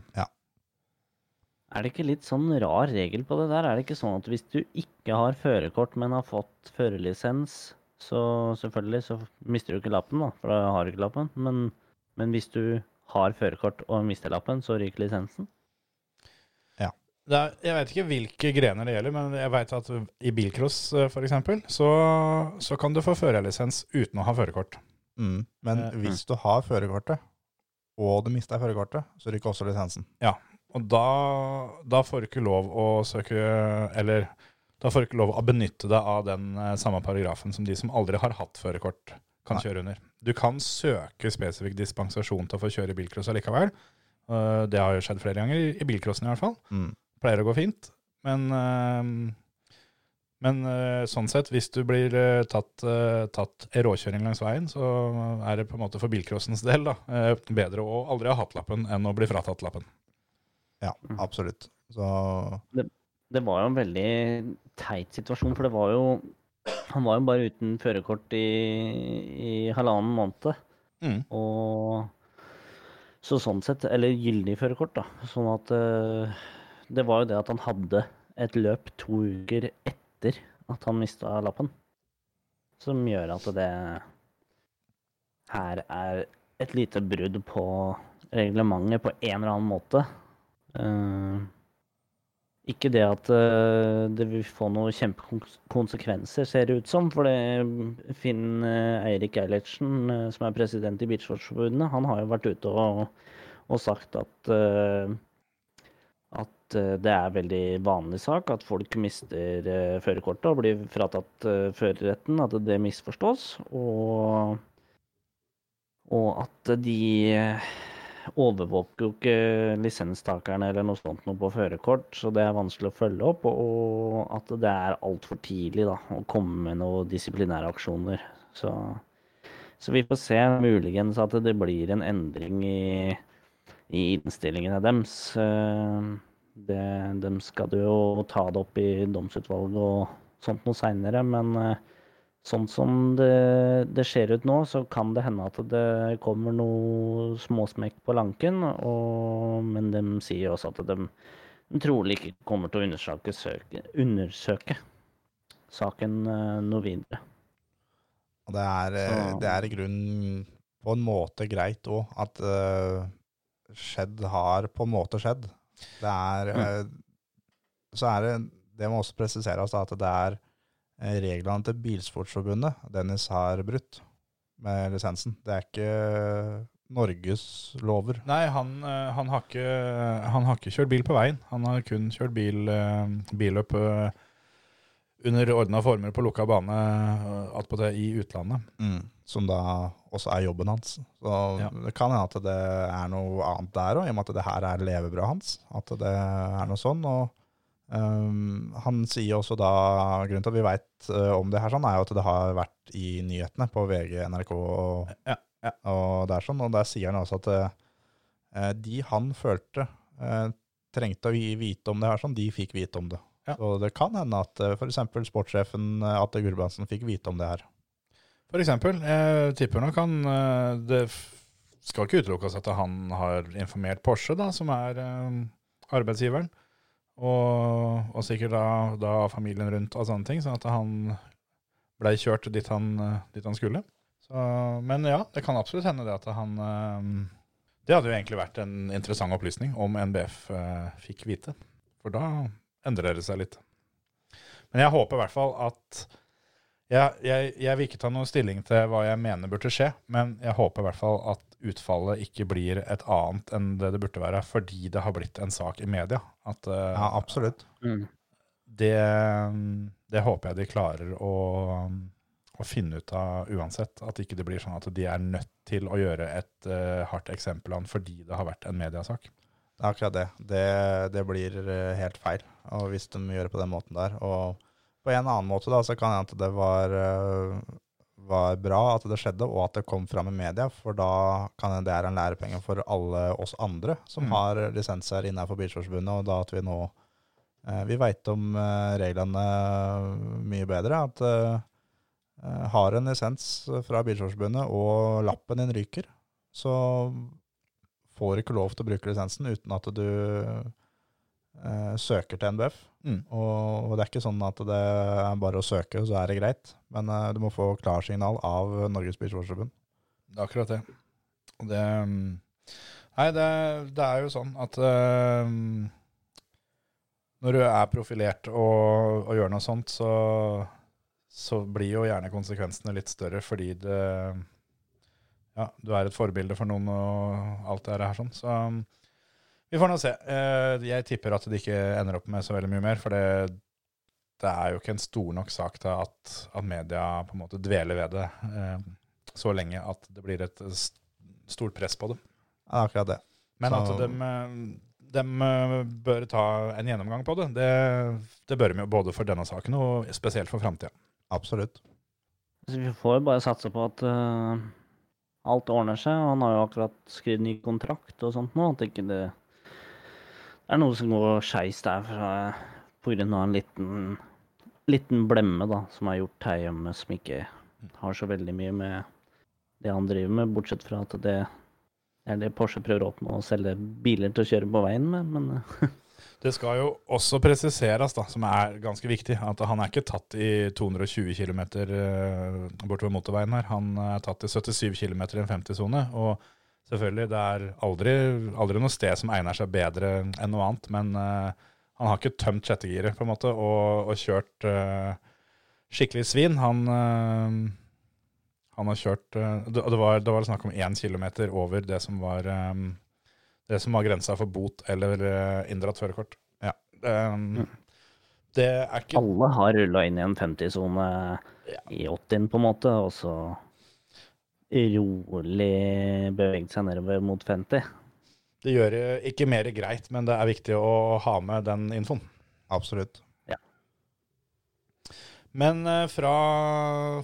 Er det ikke litt sånn rar regel på det der? Er det ikke sånn at hvis du ikke har førerkort, men har fått førerlisens, så selvfølgelig så mister du ikke lappen, da, for da har du ikke lappen. Men, men hvis du har førerkort og mister lappen, så ryker lisensen? Det er, jeg vet ikke hvilke grener det gjelder, men jeg vet at i bilcross f.eks., for eksempel, så, så kan du få førerlisens uten å ha førerkort. Mm. Men Eh, hvis du har førerkortet, og du mister førerkortet, så ryker også lisensen. Og da, da får du ikke lov å søke Eller da får du ikke lov å benytte deg av den eh, samme paragrafen som de som aldri har hatt førerkort, kan Nei. kjøre under. Du kan søke spesifikk dispensasjon til å få kjøre bilcross allikevel. Eh, Det har jo skjedd flere ganger, i- i bilcrossen i hvert fall. Mm. Pleier å gå fint. Men, eh, men sånn sett, hvis du blir tatt, tatt råkjøring langs veien, så er det på en måte for bilcrossens del da, bedre å aldri ha hatt lappen enn å bli fratatt lappen. Ja, Mm. absolutt. Så Det var jo en veldig teit situasjon, for det var jo Han var jo bare uten førerkort i, i halvannen måned. Mm. Og så sånn sett, eller gyldig førerkort, da. Sånn at eh, Det var jo det at han hadde et løp to uker etter at han mista lappen. Som gjør at det her er et lite brudd på reglementet på en eller annen måte. Eh, ikke det at eh, det vil få noen kjempekonsekvenser, ser det ut som. For det Finn eh, Eirik Eilertsen, som er president i Bilsportsforbundet, han har jo vært ute og, og sagt at at det er veldig vanlig sak at folk mister førerkortet og blir fratatt førerretten, at det misforstås. Og, og at de overvåker jo ikke lisenstakerne eller noe sånt noe på førerkort, så det er vanskelig å følge opp. Og at det er altfor tidlig da, å komme med noen disiplinære aksjoner. Så, så vi får se muligens at det blir en endring i, i innstillingene deres. Eh, Det, de skal jo ta det opp i domsutvalget og sånt noe seinere, men eh, sånn som det, det ser ut nå, så kan det hende at det kommer noe småsmekk på lanken. Og, men de sier også at de, de trolig ikke kommer til å undersøke, søke, undersøke saken eh, noe videre. Det er, eh, det er i grunnen på en måte greit òg at eh, skjedd har på en måte skjedd. Det er eh, Så er det Det må også presiseres at det er reglene til Bilsportsforbundet Dennis har brutt med lisensen. Det er ikke Norges lover. Nei, han, eh, han, har ikke, han har ikke kjørt bil på veien. Han har kun kjørt bil, eh, billøp eh, under ordna former på lukka bane på attpåtil i utlandet. Som da også er jobben hans. Så Ja. det kan hende at det er noe annet der òg, i og med at det her er levebrødet hans. At det er noe sånn. Og øhm, han sier også da Grunnen til at vi veit om det her, sånn, er jo at det har vært i nyhetene på VG, NRK og, Ja, ja. og der sånn. Og der sier han også at uh, de han følte uh, trengte å vite om det her, sånn, de fikk vite om det. Ja. Så det kan hende at uh, f.eks. sportssjefen Atte Gulbrandsen fikk vite om det her. For eksempel, jeg tipper nok han eh, Det skal ikke utelukkes at han har informert Porsche, da, som er eh, arbeidsgiveren. Og, og sikkert da, da familien rundt og sånne ting, sånn at han blei kjørt dit han, dit han skulle. Så, men ja, det kan absolutt hende det at han eh, Det hadde jo egentlig vært en interessant opplysning om NBF eh, fikk vite. For da endrer det seg litt. Men jeg håper i hvert fall at jeg, jeg, jeg vil ikke ta noen stilling til hva jeg mener burde skje, men jeg håper i hvert fall at utfallet ikke blir et annet enn det det burde være, fordi det har blitt en sak i media. At, eh, Ja, absolutt. Mm. det, det håper jeg de klarer å, å finne ut av uansett. At ikke det blir sånn at de er nødt til å gjøre et uh, hardt eksempel av den fordi det har vært en mediasak. Det er akkurat det. Det, det blir eh, helt feil og hvis de gjør det på den måten der. Og på en annen måte da, så kan det hende at det var, eh, var bra at det skjedde, og at det kom fram i media, for da kan det er en lærepenge for alle oss andre som Mm. har lisenser innenfor Bilsportsforbundet, og da at vi nå eh, vi veit om eh, reglene mye bedre. At eh, eh, har en lisens fra Bilsportsforbundet og lappen din ryker, så får du ikke lov til å bruke lisensen uten at du eh, søker til NBF. Mm. Og det er ikke sånn at det er bare å søke, så er det greit. Men eh, du må få klarsignal av Norges Bilsportsforbund. Det er akkurat det. Og det mm, Nei, det, det er jo sånn at eh, når du er profilert og, og gjør noe sånt, så, så blir jo gjerne konsekvensene litt større fordi det Ja, du er et forbilde for noen og alt det her sånn. Så mm, vi får nå se. Eh, Jeg tipper at det ikke ender opp med så veldig mye mer, for det, det er jo ikke en stor nok sak til at, at media på en måte dveler ved det eh, så lenge at det blir et stort press på. Ja, er akkurat det. Men Så- at de, bør ta en gjennomgang på det, det, det bør de jo både for denne saken og spesielt for framtida. Absolutt. Så vi får jo bare satse på at uh, alt ordner seg. Han har jo akkurat skrevet ny kontrakt og sånt nå. At ikke det er noe som går skeis der fra, på grunn av en liten, liten blemme da, som er gjort her hjemme, som ikke har så veldig mye med det han driver med, bortsett fra at det er det Porsche prøver å oppnå, å selge biler til å kjøre på veien med. Men eh, Det skal jo også presiseres, da, som er ganske viktig, at han er ikke tatt i 220 km bortover motorveien her. Han er tatt i 77 km i en 50-sone. Og selvfølgelig, det er aldri, aldri noe sted som egner seg bedre enn noe annet, men uh, han har ikke tømt sjettegiret, på en måte, og, og kjørt uh, skikkelig svin. Han, uh, han har kjørt det, det, var, det var snakk om én kilometer over det som var um, det som var grensa for bot eller inndratt førerkort. Ja. Um, Det er ikke alle har rulla inn i en 50-sone i 80-en, på en måte, og så rolig beveget seg nedover mot 50. Det gjør ikke mer greit, men det er viktig å ha med den infoen. Absolutt. Men eh, fra,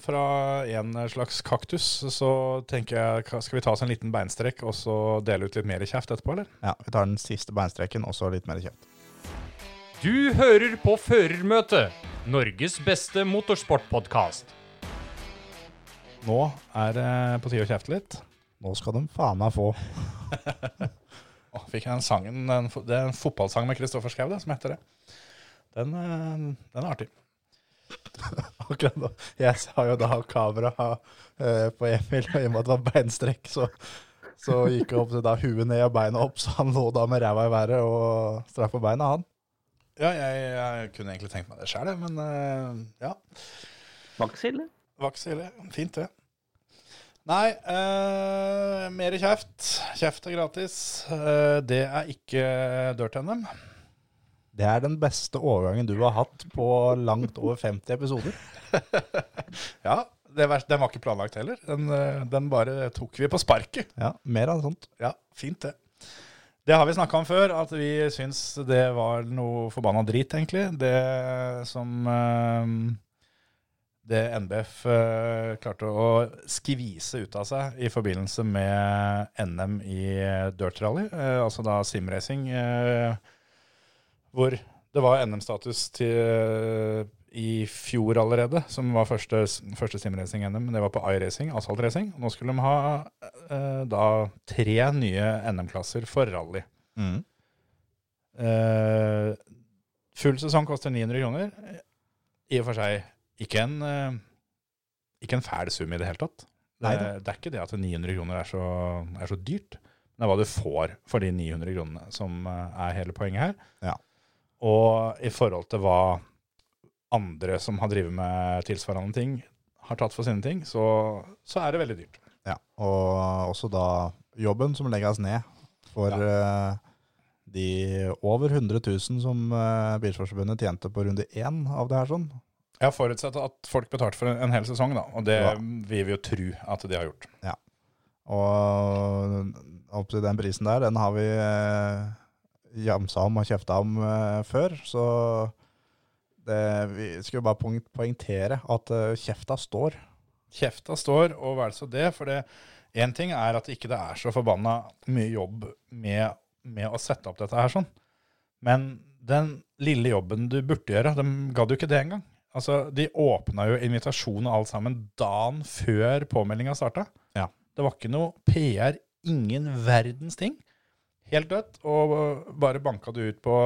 fra en slags kaktus så tenker jeg Skal vi ta oss en liten beinstrekk og så dele ut litt mer kjeft etterpå, eller? Ja, Vi tar den siste beinstreken, og så litt mer kjeft. Du hører på Førermøtet, Norges beste motorsportpodkast. Nå er det på tide å kjefte litt. Nå skal de faen meg få. Fikk jeg den sangen en, Det er en fotballsang med Kristoffer Schou som heter det. Den, eh, den er artig. Akkurat nå. Jeg sa jo da kamera eh, på Emil, og i og med at det var beinstrekk, så, så gikk jeg opp til da huet ned og beina opp, så han lå da med ræva i været og strakk på beina, han. Ja, jeg, jeg kunne egentlig tenkt meg det sjøl, men eh, ja. Var ikke ille. Fint, det. Nei, eh, mer kjeft. Kjeft er gratis. Eh, det er ikke Dirt-NM. Det er den beste overgangen du har hatt på langt over 50 episoder. Ja, den var ikke planlagt heller. Den, eh, den bare tok vi på sparket. Ja, mer av sånt. Ja, fint det. Det har vi snakka om før, at vi syns det var noe forbanna drit, egentlig. Det som eh, Det NBF eh, klarte å skvise ut av seg i forbindelse med NM i dirt rally, eh, altså da simracing, eh, hvor det var NM-status i fjor allerede, som var første, første simracing-NM. Det var på iRacing, asfaltracing. Nå skulle de ha eh, da tre nye NM-klasser for rally. Eh, full sesong koster 900 kroner. I og for seg ikke en, eh, ikke en fæl sum i det hele tatt. Det, det er ikke det at 900 kroner er så, er så dyrt. Det er hva du får for de 900 kronene som eh, er hele poenget her. Ja. Og i forhold til hva andre som har drevet med tilsvarende ting, har tatt for sine ting, så, så er det veldig dyrt. Ja, og også da jobben som legges ned for eh, de over 100 000 som Bilsportsforbundet tjente på runde én av det her sånn. Jeg har forutsatt at folk betalte for en, hel sesong, da, og det Ja. vil vi jo tro at de har gjort. Ja. Og opp til den prisen der, den har vi eh, jamsa om og kjefta om eh, før, så det, vi skulle bare poeng- poengtere at eh, kjefta står. Kjefta står, og vel så det. For det én ting er at ikke det er så forbanna mye jobb med, med å sette opp dette her sånn. Men den lille jobben du burde gjøre, dem gadd jo ikke det engang. Altså, de åpna jo invitasjon og alt sammen dagen før påmeldinga starta. Ja. Det var ikke noe PR, ingen verdens ting. Helt dødt, og bare banka det ut på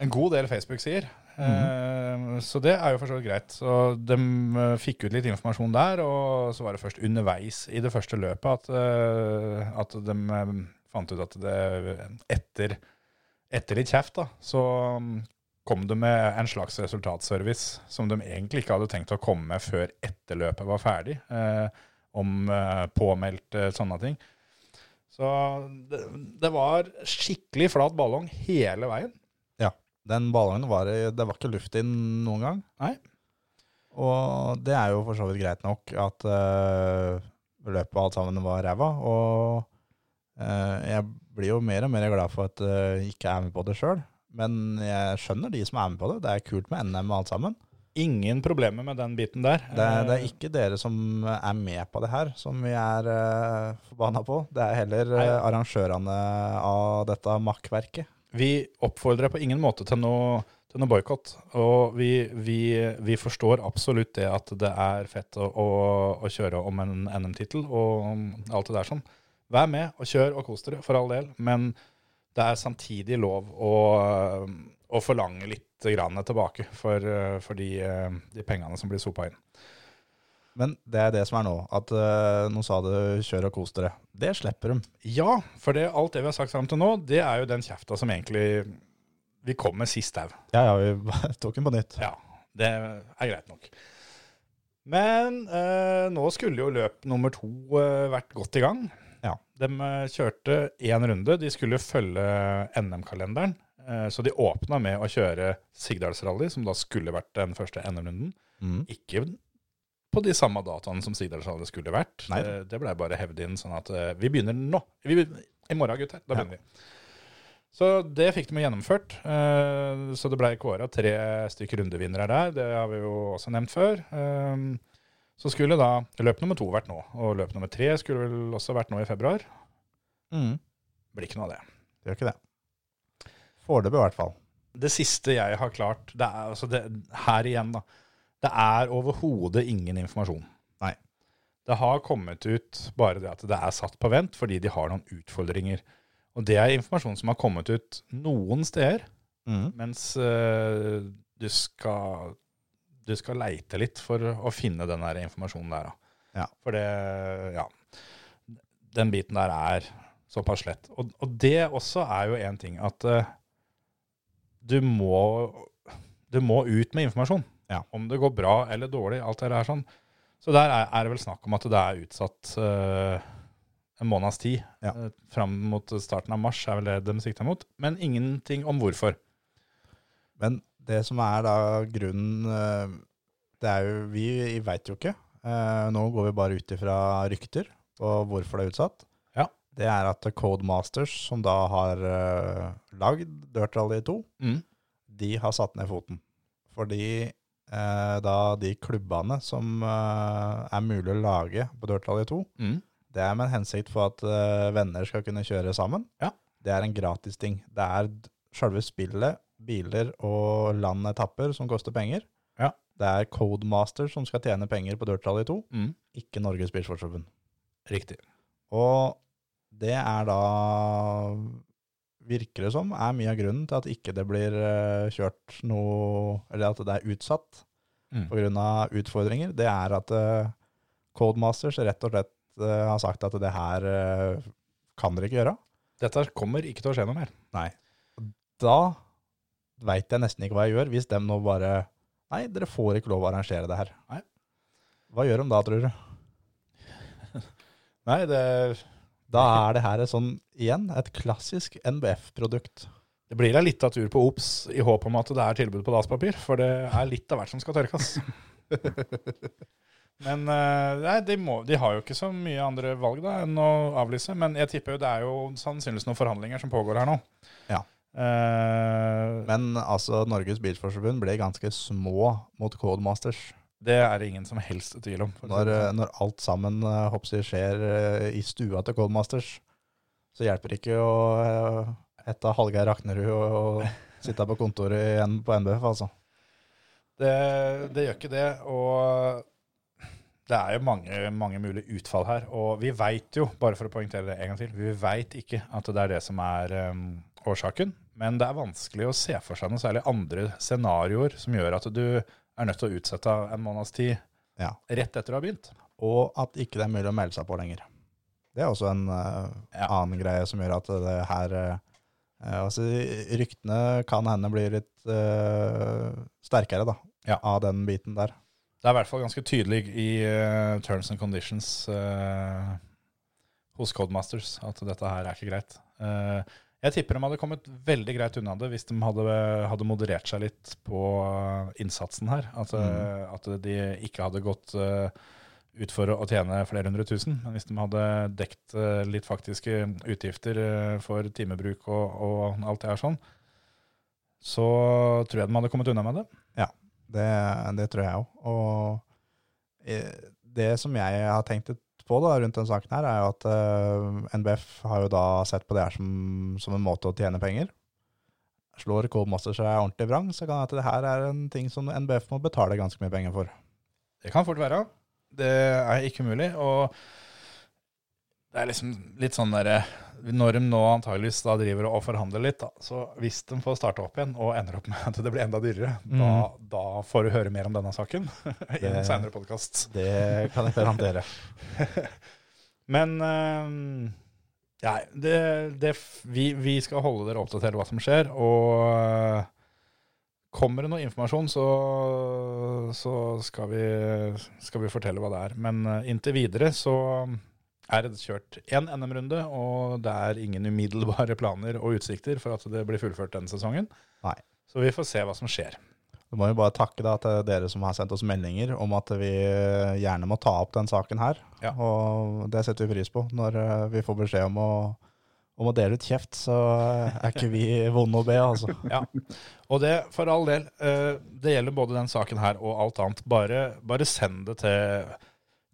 en god del Facebook-sider. Eh, så det er jo for så vidt greit. Så de eh, fikk ut litt informasjon der, og så var det først underveis i det første løpet at, eh, at de eh, fant ut at det etter, etter litt kjeft, da, så mm, kom de med en slags resultatservice som de egentlig ikke hadde tenkt å komme med før etter løpet var ferdig, eh, om eh, påmeldt eh, sånne ting. Så det, det var skikkelig flat ballong hele veien. Ja. Den ballongen var i- Det var ikke luft inn noen gang. Nei. Og det er jo for så vidt greit nok at eh, løpet og alt sammen var ræva. Og eh, jeg blir jo mer og mer glad for at jeg ikke er med på det sjøl. Men jeg skjønner de som er med på det. Det er kult med NM og alt sammen. Ingen problemer med den biten der. Det, det Eh, er ikke dere som er med på det her, som vi er uh, forbanna på. Det er heller eh, arrangørene av dette makkverket. Vi oppfordrer på ingen måte til noe, til noe boikott. Og vi, vi, vi forstår absolutt det at det er fett å, å, å kjøre om en NM-tittel og alt det der sånn. Vær med og kjør og kos dere, for all del. Men det er samtidig lov å, å forlange litt grann tilbake for, for de, de pengene som blir sopa inn. Men det er det som er nå. At eh, nå sa du 'kjør og kos dere'. Det slipper de. Ja, for det, alt det vi har sagt fram til nå, det er jo den kjefta som egentlig vi kom med sist au. Ja, ja, vi tok den på nytt. Ja, det er greit nok. Men eh, nå skulle jo løp nummer to eh, vært godt i gang. Ja. De eh, kjørte én runde. De skulle følge NM-kalenderen. Eh, så de åpna med å kjøre Sigdalsrally, som da skulle vært den første NM-runden. Mm. Ikke på de samme dataene som Sigdalsrally skulle vært. Nei. Det, det blei bare hevd inn sånn at eh, vi begynner nå. Vi, I morgen, gutter. Da Ja. begynner vi. Så det fikk de gjennomført. Eh, Så det ble kåra tre stykker rundevinnere der. Det har vi jo også nevnt før. Så skulle da løp nummer to vært nå, og løp nummer tre skulle vel også vært nå i februar. Mm. Blir ikke noe av det. Det Gjør ikke det. Foreløpig, i hvert fall. Det siste jeg har klart det er, altså det, Her igjen, da. Det er overhodet ingen informasjon. Nei. Det har kommet ut bare det at det er satt på vent fordi de har noen utfordringer. Og det er informasjon som har kommet ut noen steder, Mm. mens uh, du skal du skal leite litt for å finne den der informasjonen der. Ja. For det, ja, den biten der er såpass lett. Og, og det også er jo en ting at uh, du må, du må ut med informasjon. Ja. Om det går bra eller dårlig, alt det der sånn. Så der er, er det vel snakk om at det er utsatt uh, en måneds tid. Ja. Uh, fram mot starten av mars er vel det de sikter mot. Men ingenting om hvorfor. Men det som er da grunnen eh, Det er jo Vi veit jo ikke. Eh, Nå går vi bare ut ifra rykter på hvorfor det er utsatt. Ja. Det er at Codemasters, som da har uh, lagd Dirt Rally 2, Mm. de har satt ned foten. Fordi eh, da de klubbene som eh, er mulig å lage på Dirt Rally 2, Mm. det er med en hensikt for at eh, venner skal kunne kjøre sammen. Ja. Det er en gratis ting. Det er selve spillet, biler og landetapper som koster penger. Ja. Det er Codemaster som skal tjene penger på Dirt Rally 2, Mm. ikke Norges Bilsportsforbund. Riktig. Og det er da, virker det som, er mye av grunnen til at ikke det blir eh, kjørt noe, eller at det er utsatt Mm. av utfordringer. Det er at eh, Codemasters rett og slett eh, har sagt at det her kan dere ikke gjøre. Dette kommer ikke til å skje noe mer. Nei. Da veit jeg nesten ikke hva jeg gjør, hvis de nå bare Nei, dere får ikke lov å arrangere det her. Nei. Hva gjør de da, tror du? Nei, det, Da er det her et sånn, igjen, et klassisk NBF-produkt. det blir ei lita tur på Ops i håp om at det er tilbud på dasspapir, for det er litt av hvert som skal tørkes. Men eh, nei, de, må, de har jo ikke så mye andre valg da enn å avlyse. Men jeg tipper jo det er jo sannsynligvis noen forhandlinger som pågår her nå. Ja. Eh, Men altså, Norges Bilsportsforbund ble ganske små mot Codemasters. det er det ingen som helst tvil om. Når, eh, sånn. når alt sammen eh, hoppsi, skjer i stua til Codemasters, så hjelper det ikke å hete Hallgeir Raknerud og, og sitte på kontoret igjen på NBF, altså. Det, det gjør ikke det. Og det er jo mange, mange mulige utfall her. Og vi veit jo, bare for å poengtere det en gang til, vi veit ikke at det er det som er um, årsaken. Men det er vanskelig å se for seg noe særlig andre scenarioer som gjør at du er nødt til å utsette en måneds tid Ja. rett etter du har begynt. Og at ikke det er mulig å melde seg på lenger. Det er også en uh, Ja. annen greie som gjør at det her eh, altså, Ryktene kan hende blir litt uh, sterkere da, Ja. av den biten der. Det er i hvert fall ganske tydelig i terms and conditions hos Codemasters at dette her er ikke greit. Eh, jeg tipper de hadde kommet veldig greit unna det hvis de hadde, hadde moderert seg litt på innsatsen her. At, mm. at de ikke hadde gått eh, ut for å, tjene flere hundre tusen. Men hvis de hadde dekt eh, litt faktiske utgifter eh, for timebruk og, og alt det her sånn, så tror jeg de hadde kommet unna med det. Det, det tror jeg òg. Og det som jeg har tenkt litt på da, rundt denne saken her, er jo at uh, NBF har jo da sett på det her som, som en måte å tjene penger. Slår Codemaster seg ordentlig vrang, så kan det at det her er en ting som NBF må betale ganske mye penger for. Det kan fort være. Det er ikke umulig. Og det er liksom litt sånn derre Når de nå antageligvis da driver og forhandler litt, da, så hvis de får starte opp igjen og ender opp med at det blir enda dyrere, da, da får du høre mer om denne saken i en seinere podkast. Det kan jeg garantere. Men eh, ja, det, det, vi, vi skal holde dere oppdatert hva som skjer. Og eh, kommer det noe informasjon, så, så skal, vi, skal vi fortelle hva det er. Men eh, inntil videre så er det kjørt én NM-runde, og det er ingen umiddelbare planer og utsikter for at det blir fullført denne sesongen. Nei. Så vi får se hva som skjer. Du må jo bare takke da til dere som har sendt oss meldinger om at vi gjerne må ta opp den saken her. Ja. Og det setter vi pris på. Når eh, vi får beskjed om å, om å dele ut kjeft, så er ikke vi vonde å be, altså. Ja, og det for all del. eh, Det gjelder både den saken her og alt annet. Bare, bare send det til,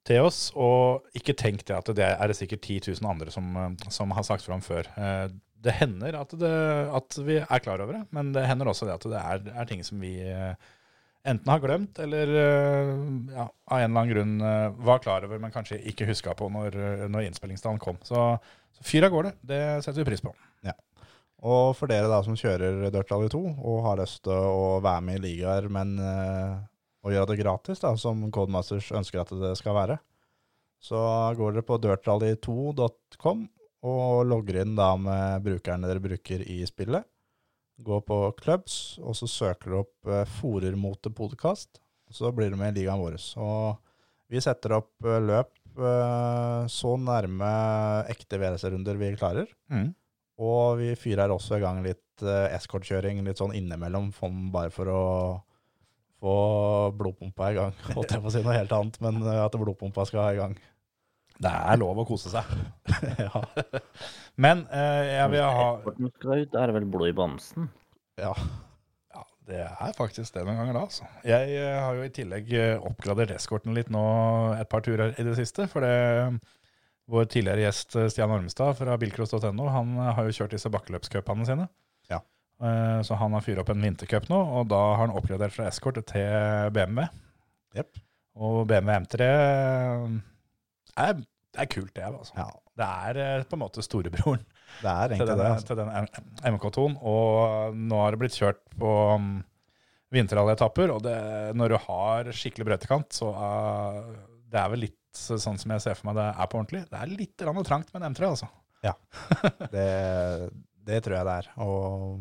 til oss, og ikke tenk det at det er det sikkert 10 000 andre som, eh, som har sagt fram før. Eh, Det hender at, det, at vi er klar over det, men det hender også det at det er, er ting som vi eh, enten har glemt, eller ja, av en eller annen grunn var klar over, men kanskje ikke huska på når, når innspillingsdagen kom. Så, så fyr av gårde. Det setter vi pris på. Og for dere da som kjører Dirt Rally 2 og har lyst til å være med i ligaer, men å gjøre det gratis, da, som Codemasters ønsker at det skal være, så går dere på dirtrally2.com og logger inn da med brukerne dere bruker i spillet. Gå på clubs, og så søker dere opp eh, Forermote podkast. Så blir du med i ligaen vår. Og vi setter opp eh, løp eh, så nærme ekte VRC-runder vi klarer. Og vi fyrer også i gang litt eskortkjøring litt sånn innimellom, bare for å få blodpumpa i gang. Holdt jeg på å si noe helt annet, men uh, at blodpumpa skal i gang. Det er lov å kose seg. ja. Men eh, jeg vil ha Eskorten skal ut, er det vel blod i bamsen? ja. ja, Det er faktisk det noen ganger, da. Altså. Jeg eh, har jo i tillegg eh, oppgradert eskorten litt nå et par turer i det siste. For det, vår tidligere gjest eh, Stian Ormestad fra bilcross.no han eh, har jo kjørt disse bakkeløpscupene sine. Ja. Eh, Så han har fyrt opp en vintercup nå, og da har han oppgradert fra eskort til BMW. Yep. Og BMW M3 er, er kult, det. Altså. ja. Det er eh, på en måte storebroren Det er til denne, den, det. Altså. til den MK2-en. Og nå har det blitt kjørt på um, vinterhalletapper, og det, når du har skikkelig brøytekant, så uh, det er vel litt sånn som jeg ser for meg det er på ordentlig. Det er litt trangt med en M3, altså. Det, det tror jeg det er. Og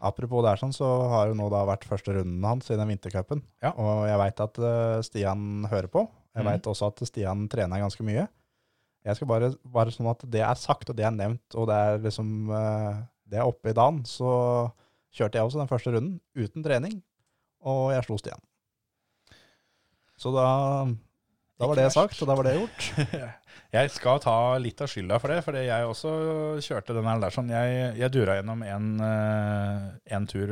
apropos det er sånn, så har jo nå da vært første runden hans i den vintercupen. Ja. Og jeg veit at uh, Stian hører på. Jeg Mhm. veit også at Stian trener ganske mye. Jeg skal bare, bare sånn at det er sagt, og det er nevnt, og det er liksom uh, Det er oppe i dagen. Så kjørte jeg også den første runden uten trening, og jeg slo Stian. Så da da var det sagt, og da var det gjort. Jeg skal ta litt av skylda for det, fordi jeg også kjørte den her der sånn. Jeg, jeg dura gjennom en, eh, tur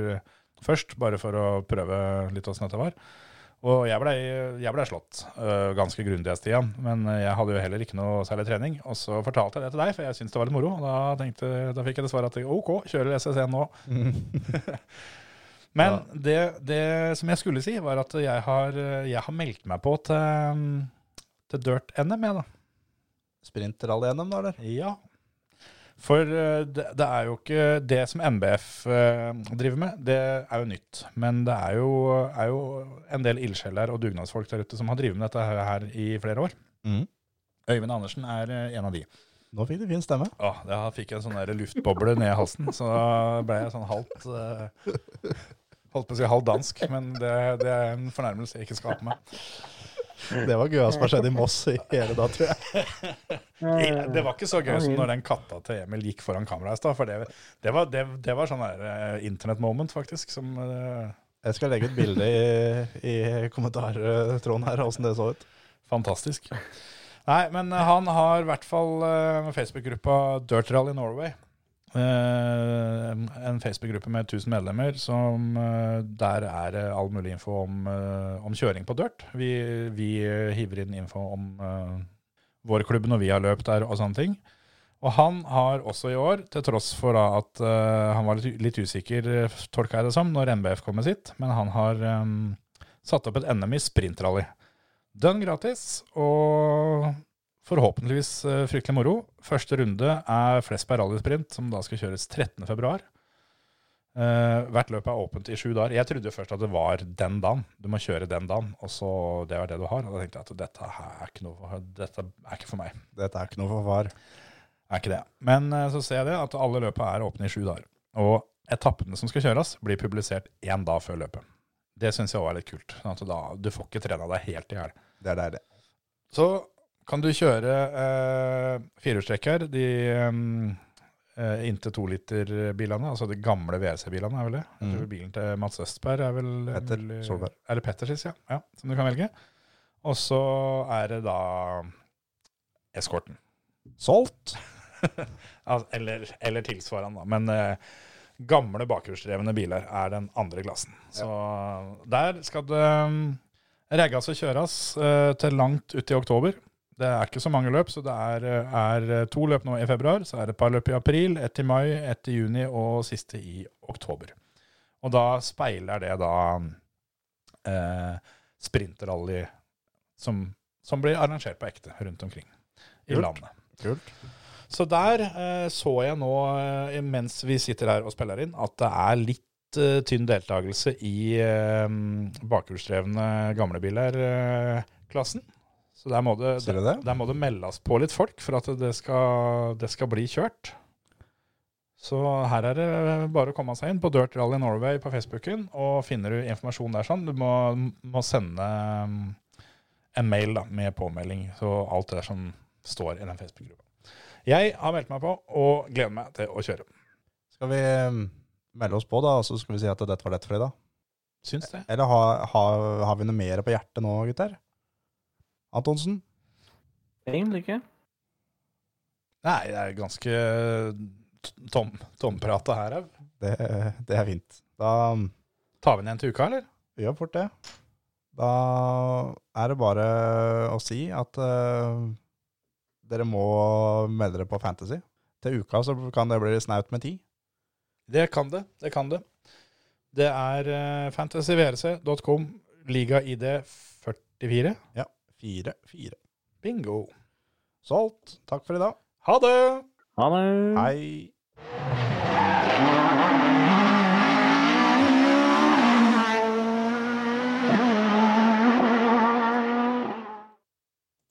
først, bare for å prøve litt åssen dette var. Og jeg blei ble slått øh, ganske grundig av Stian, men jeg hadde jo heller ikke noe særlig trening. Og så fortalte jeg det til deg, for jeg syntes det var litt moro. Og da, tenkte, da fikk jeg det svaret at OK, kjører SSN nå. Men det, det som jeg skulle si, var at jeg har, jeg har meldt meg på til, til Dirt NM, jeg, da. Sprinterrally NM, da, eller? Ja. For eh, det, det er jo ikke Det som NBF eh, driver med, det er jo nytt. Men det er jo, er jo en del ildsjeler og dugnadsfolk der ute som har drevet med dette her, i flere år. Mm. Øyvind Andersen er eh, en av de. Nå fikk du fin stemme. Ja, da fikk jeg en sånn luftboble ned i halsen, så ble jeg sånn halvt Holdt på å si halvt dansk, men det, det er en fornærmelse jeg ikke skal ha på meg. Det var gøyest som har skjedd i Moss i hele dag, tror jeg. Det var ikke så gøy som når den katta til Emil gikk foran kameraet i stad, for det, det, var, det, det var sånn der internettmoment, internet-moment, faktisk, som uh... Jeg skal legge ut bilde i, i kommentartråden her, åssen det så ut. Fantastisk. Nei, men eh, han har i hvert fall eh, Facebook-gruppa Dirt Rally Norway. Eh, en Facebook-gruppe med 1000 medlemmer som eh, der er det all mulig info om, eh, om kjøring på dirt. Vi, vi hiver inn info om uh, vår klubb når vi har løpt der og sånne ting. Og han har også i år, til tross for at uh, han var litt, litt usikker, tolka jeg det som, når NBF kom med sitt, men han har um, satt opp et NM i sprintrally. Dønn gratis, og forhåpentligvis eh, fryktelig moro. Første runde er Flesberg rallysprint, som da skal kjøres 13. februar. Eh, hvert løp er åpent i sju dager. Jeg trodde jo først at det var den dagen. Du må kjøre den dagen, og så det var det du har. Og da tenkte jeg at dette her er ikke noe, dette er ikke for meg. Dette er ikke noe for far. Er ikke det. Men eh, så ser jeg det, at alle løpene er åpne i sju dager. Og etappene som skal kjøres, blir publisert én dag før løpet. Det syns jeg også er litt kult. Sånn at da, du får ikke trena deg helt i hjel. Det er deilig. Så kan du kjøre eh, firehjulstrekker, de eh, inntil to-liter-bilene, altså de gamle WRC-bilene, er vel det? Mm. Bilen til Mats Østberg er vel Petter Solberg. Eller Pettersis, ja. ja. Som du kan velge. Og så er det da eskorten. Solgt! Eller, eller tilsvarende, da. Men eh, gamle bakhjulsdrevne biler er den andre klassen. Så der skal det um, regges og kjøres uh, til langt ut i oktober. Det er ikke så mange løp, så det er, eh, er to løp nå i februar. Så er det et par løp i april, ett i mai, ett i juni og siste i oktober. Og da speiler det da eh, sprinterrally som, som blir arrangert på ekte rundt omkring i Kult. landet. Kult. Så der eh, så jeg nå, eh, mens vi sitter her og spiller inn, at det er litt eh, tynn deltakelse i eh, bakhjulsdrevne gamlebiler-klassen. Så der må, det, det? der må det meldes på litt folk for at det skal, det skal bli kjørt. Så her er det bare å komme seg inn på Dirt Rally Norway på Facebooken, og finner du informasjon der sånn. Du må, må sende mm, en mail da, med påmelding, så alt det der som står i den Facebook-gruppa. Jeg har meldt meg på og gleder meg til å kjøre. Skal vi um, melde oss på, da, og så skal vi si at dette var lett for i dag? Syns det. Eller har, har, har vi noe mer på hjertet nå, gutter? Antonsen? Egentlig ikke. Nei, det er ganske tom, tomprata her òg. Det, det er fint. Da um, Tar vi den igjen til uka, eller? vi gjør fort det. Da er det bare å si at uh, dere må melde dere på Fantasy. Til uka så kan det bli snaut med tid. Det kan det. Det kan det. Det er uh, fantasyvrc.com, liga-ID 44. Fire, fire. Bingo. Solgt. Takk for i dag. Ha det! Ha det! Hei.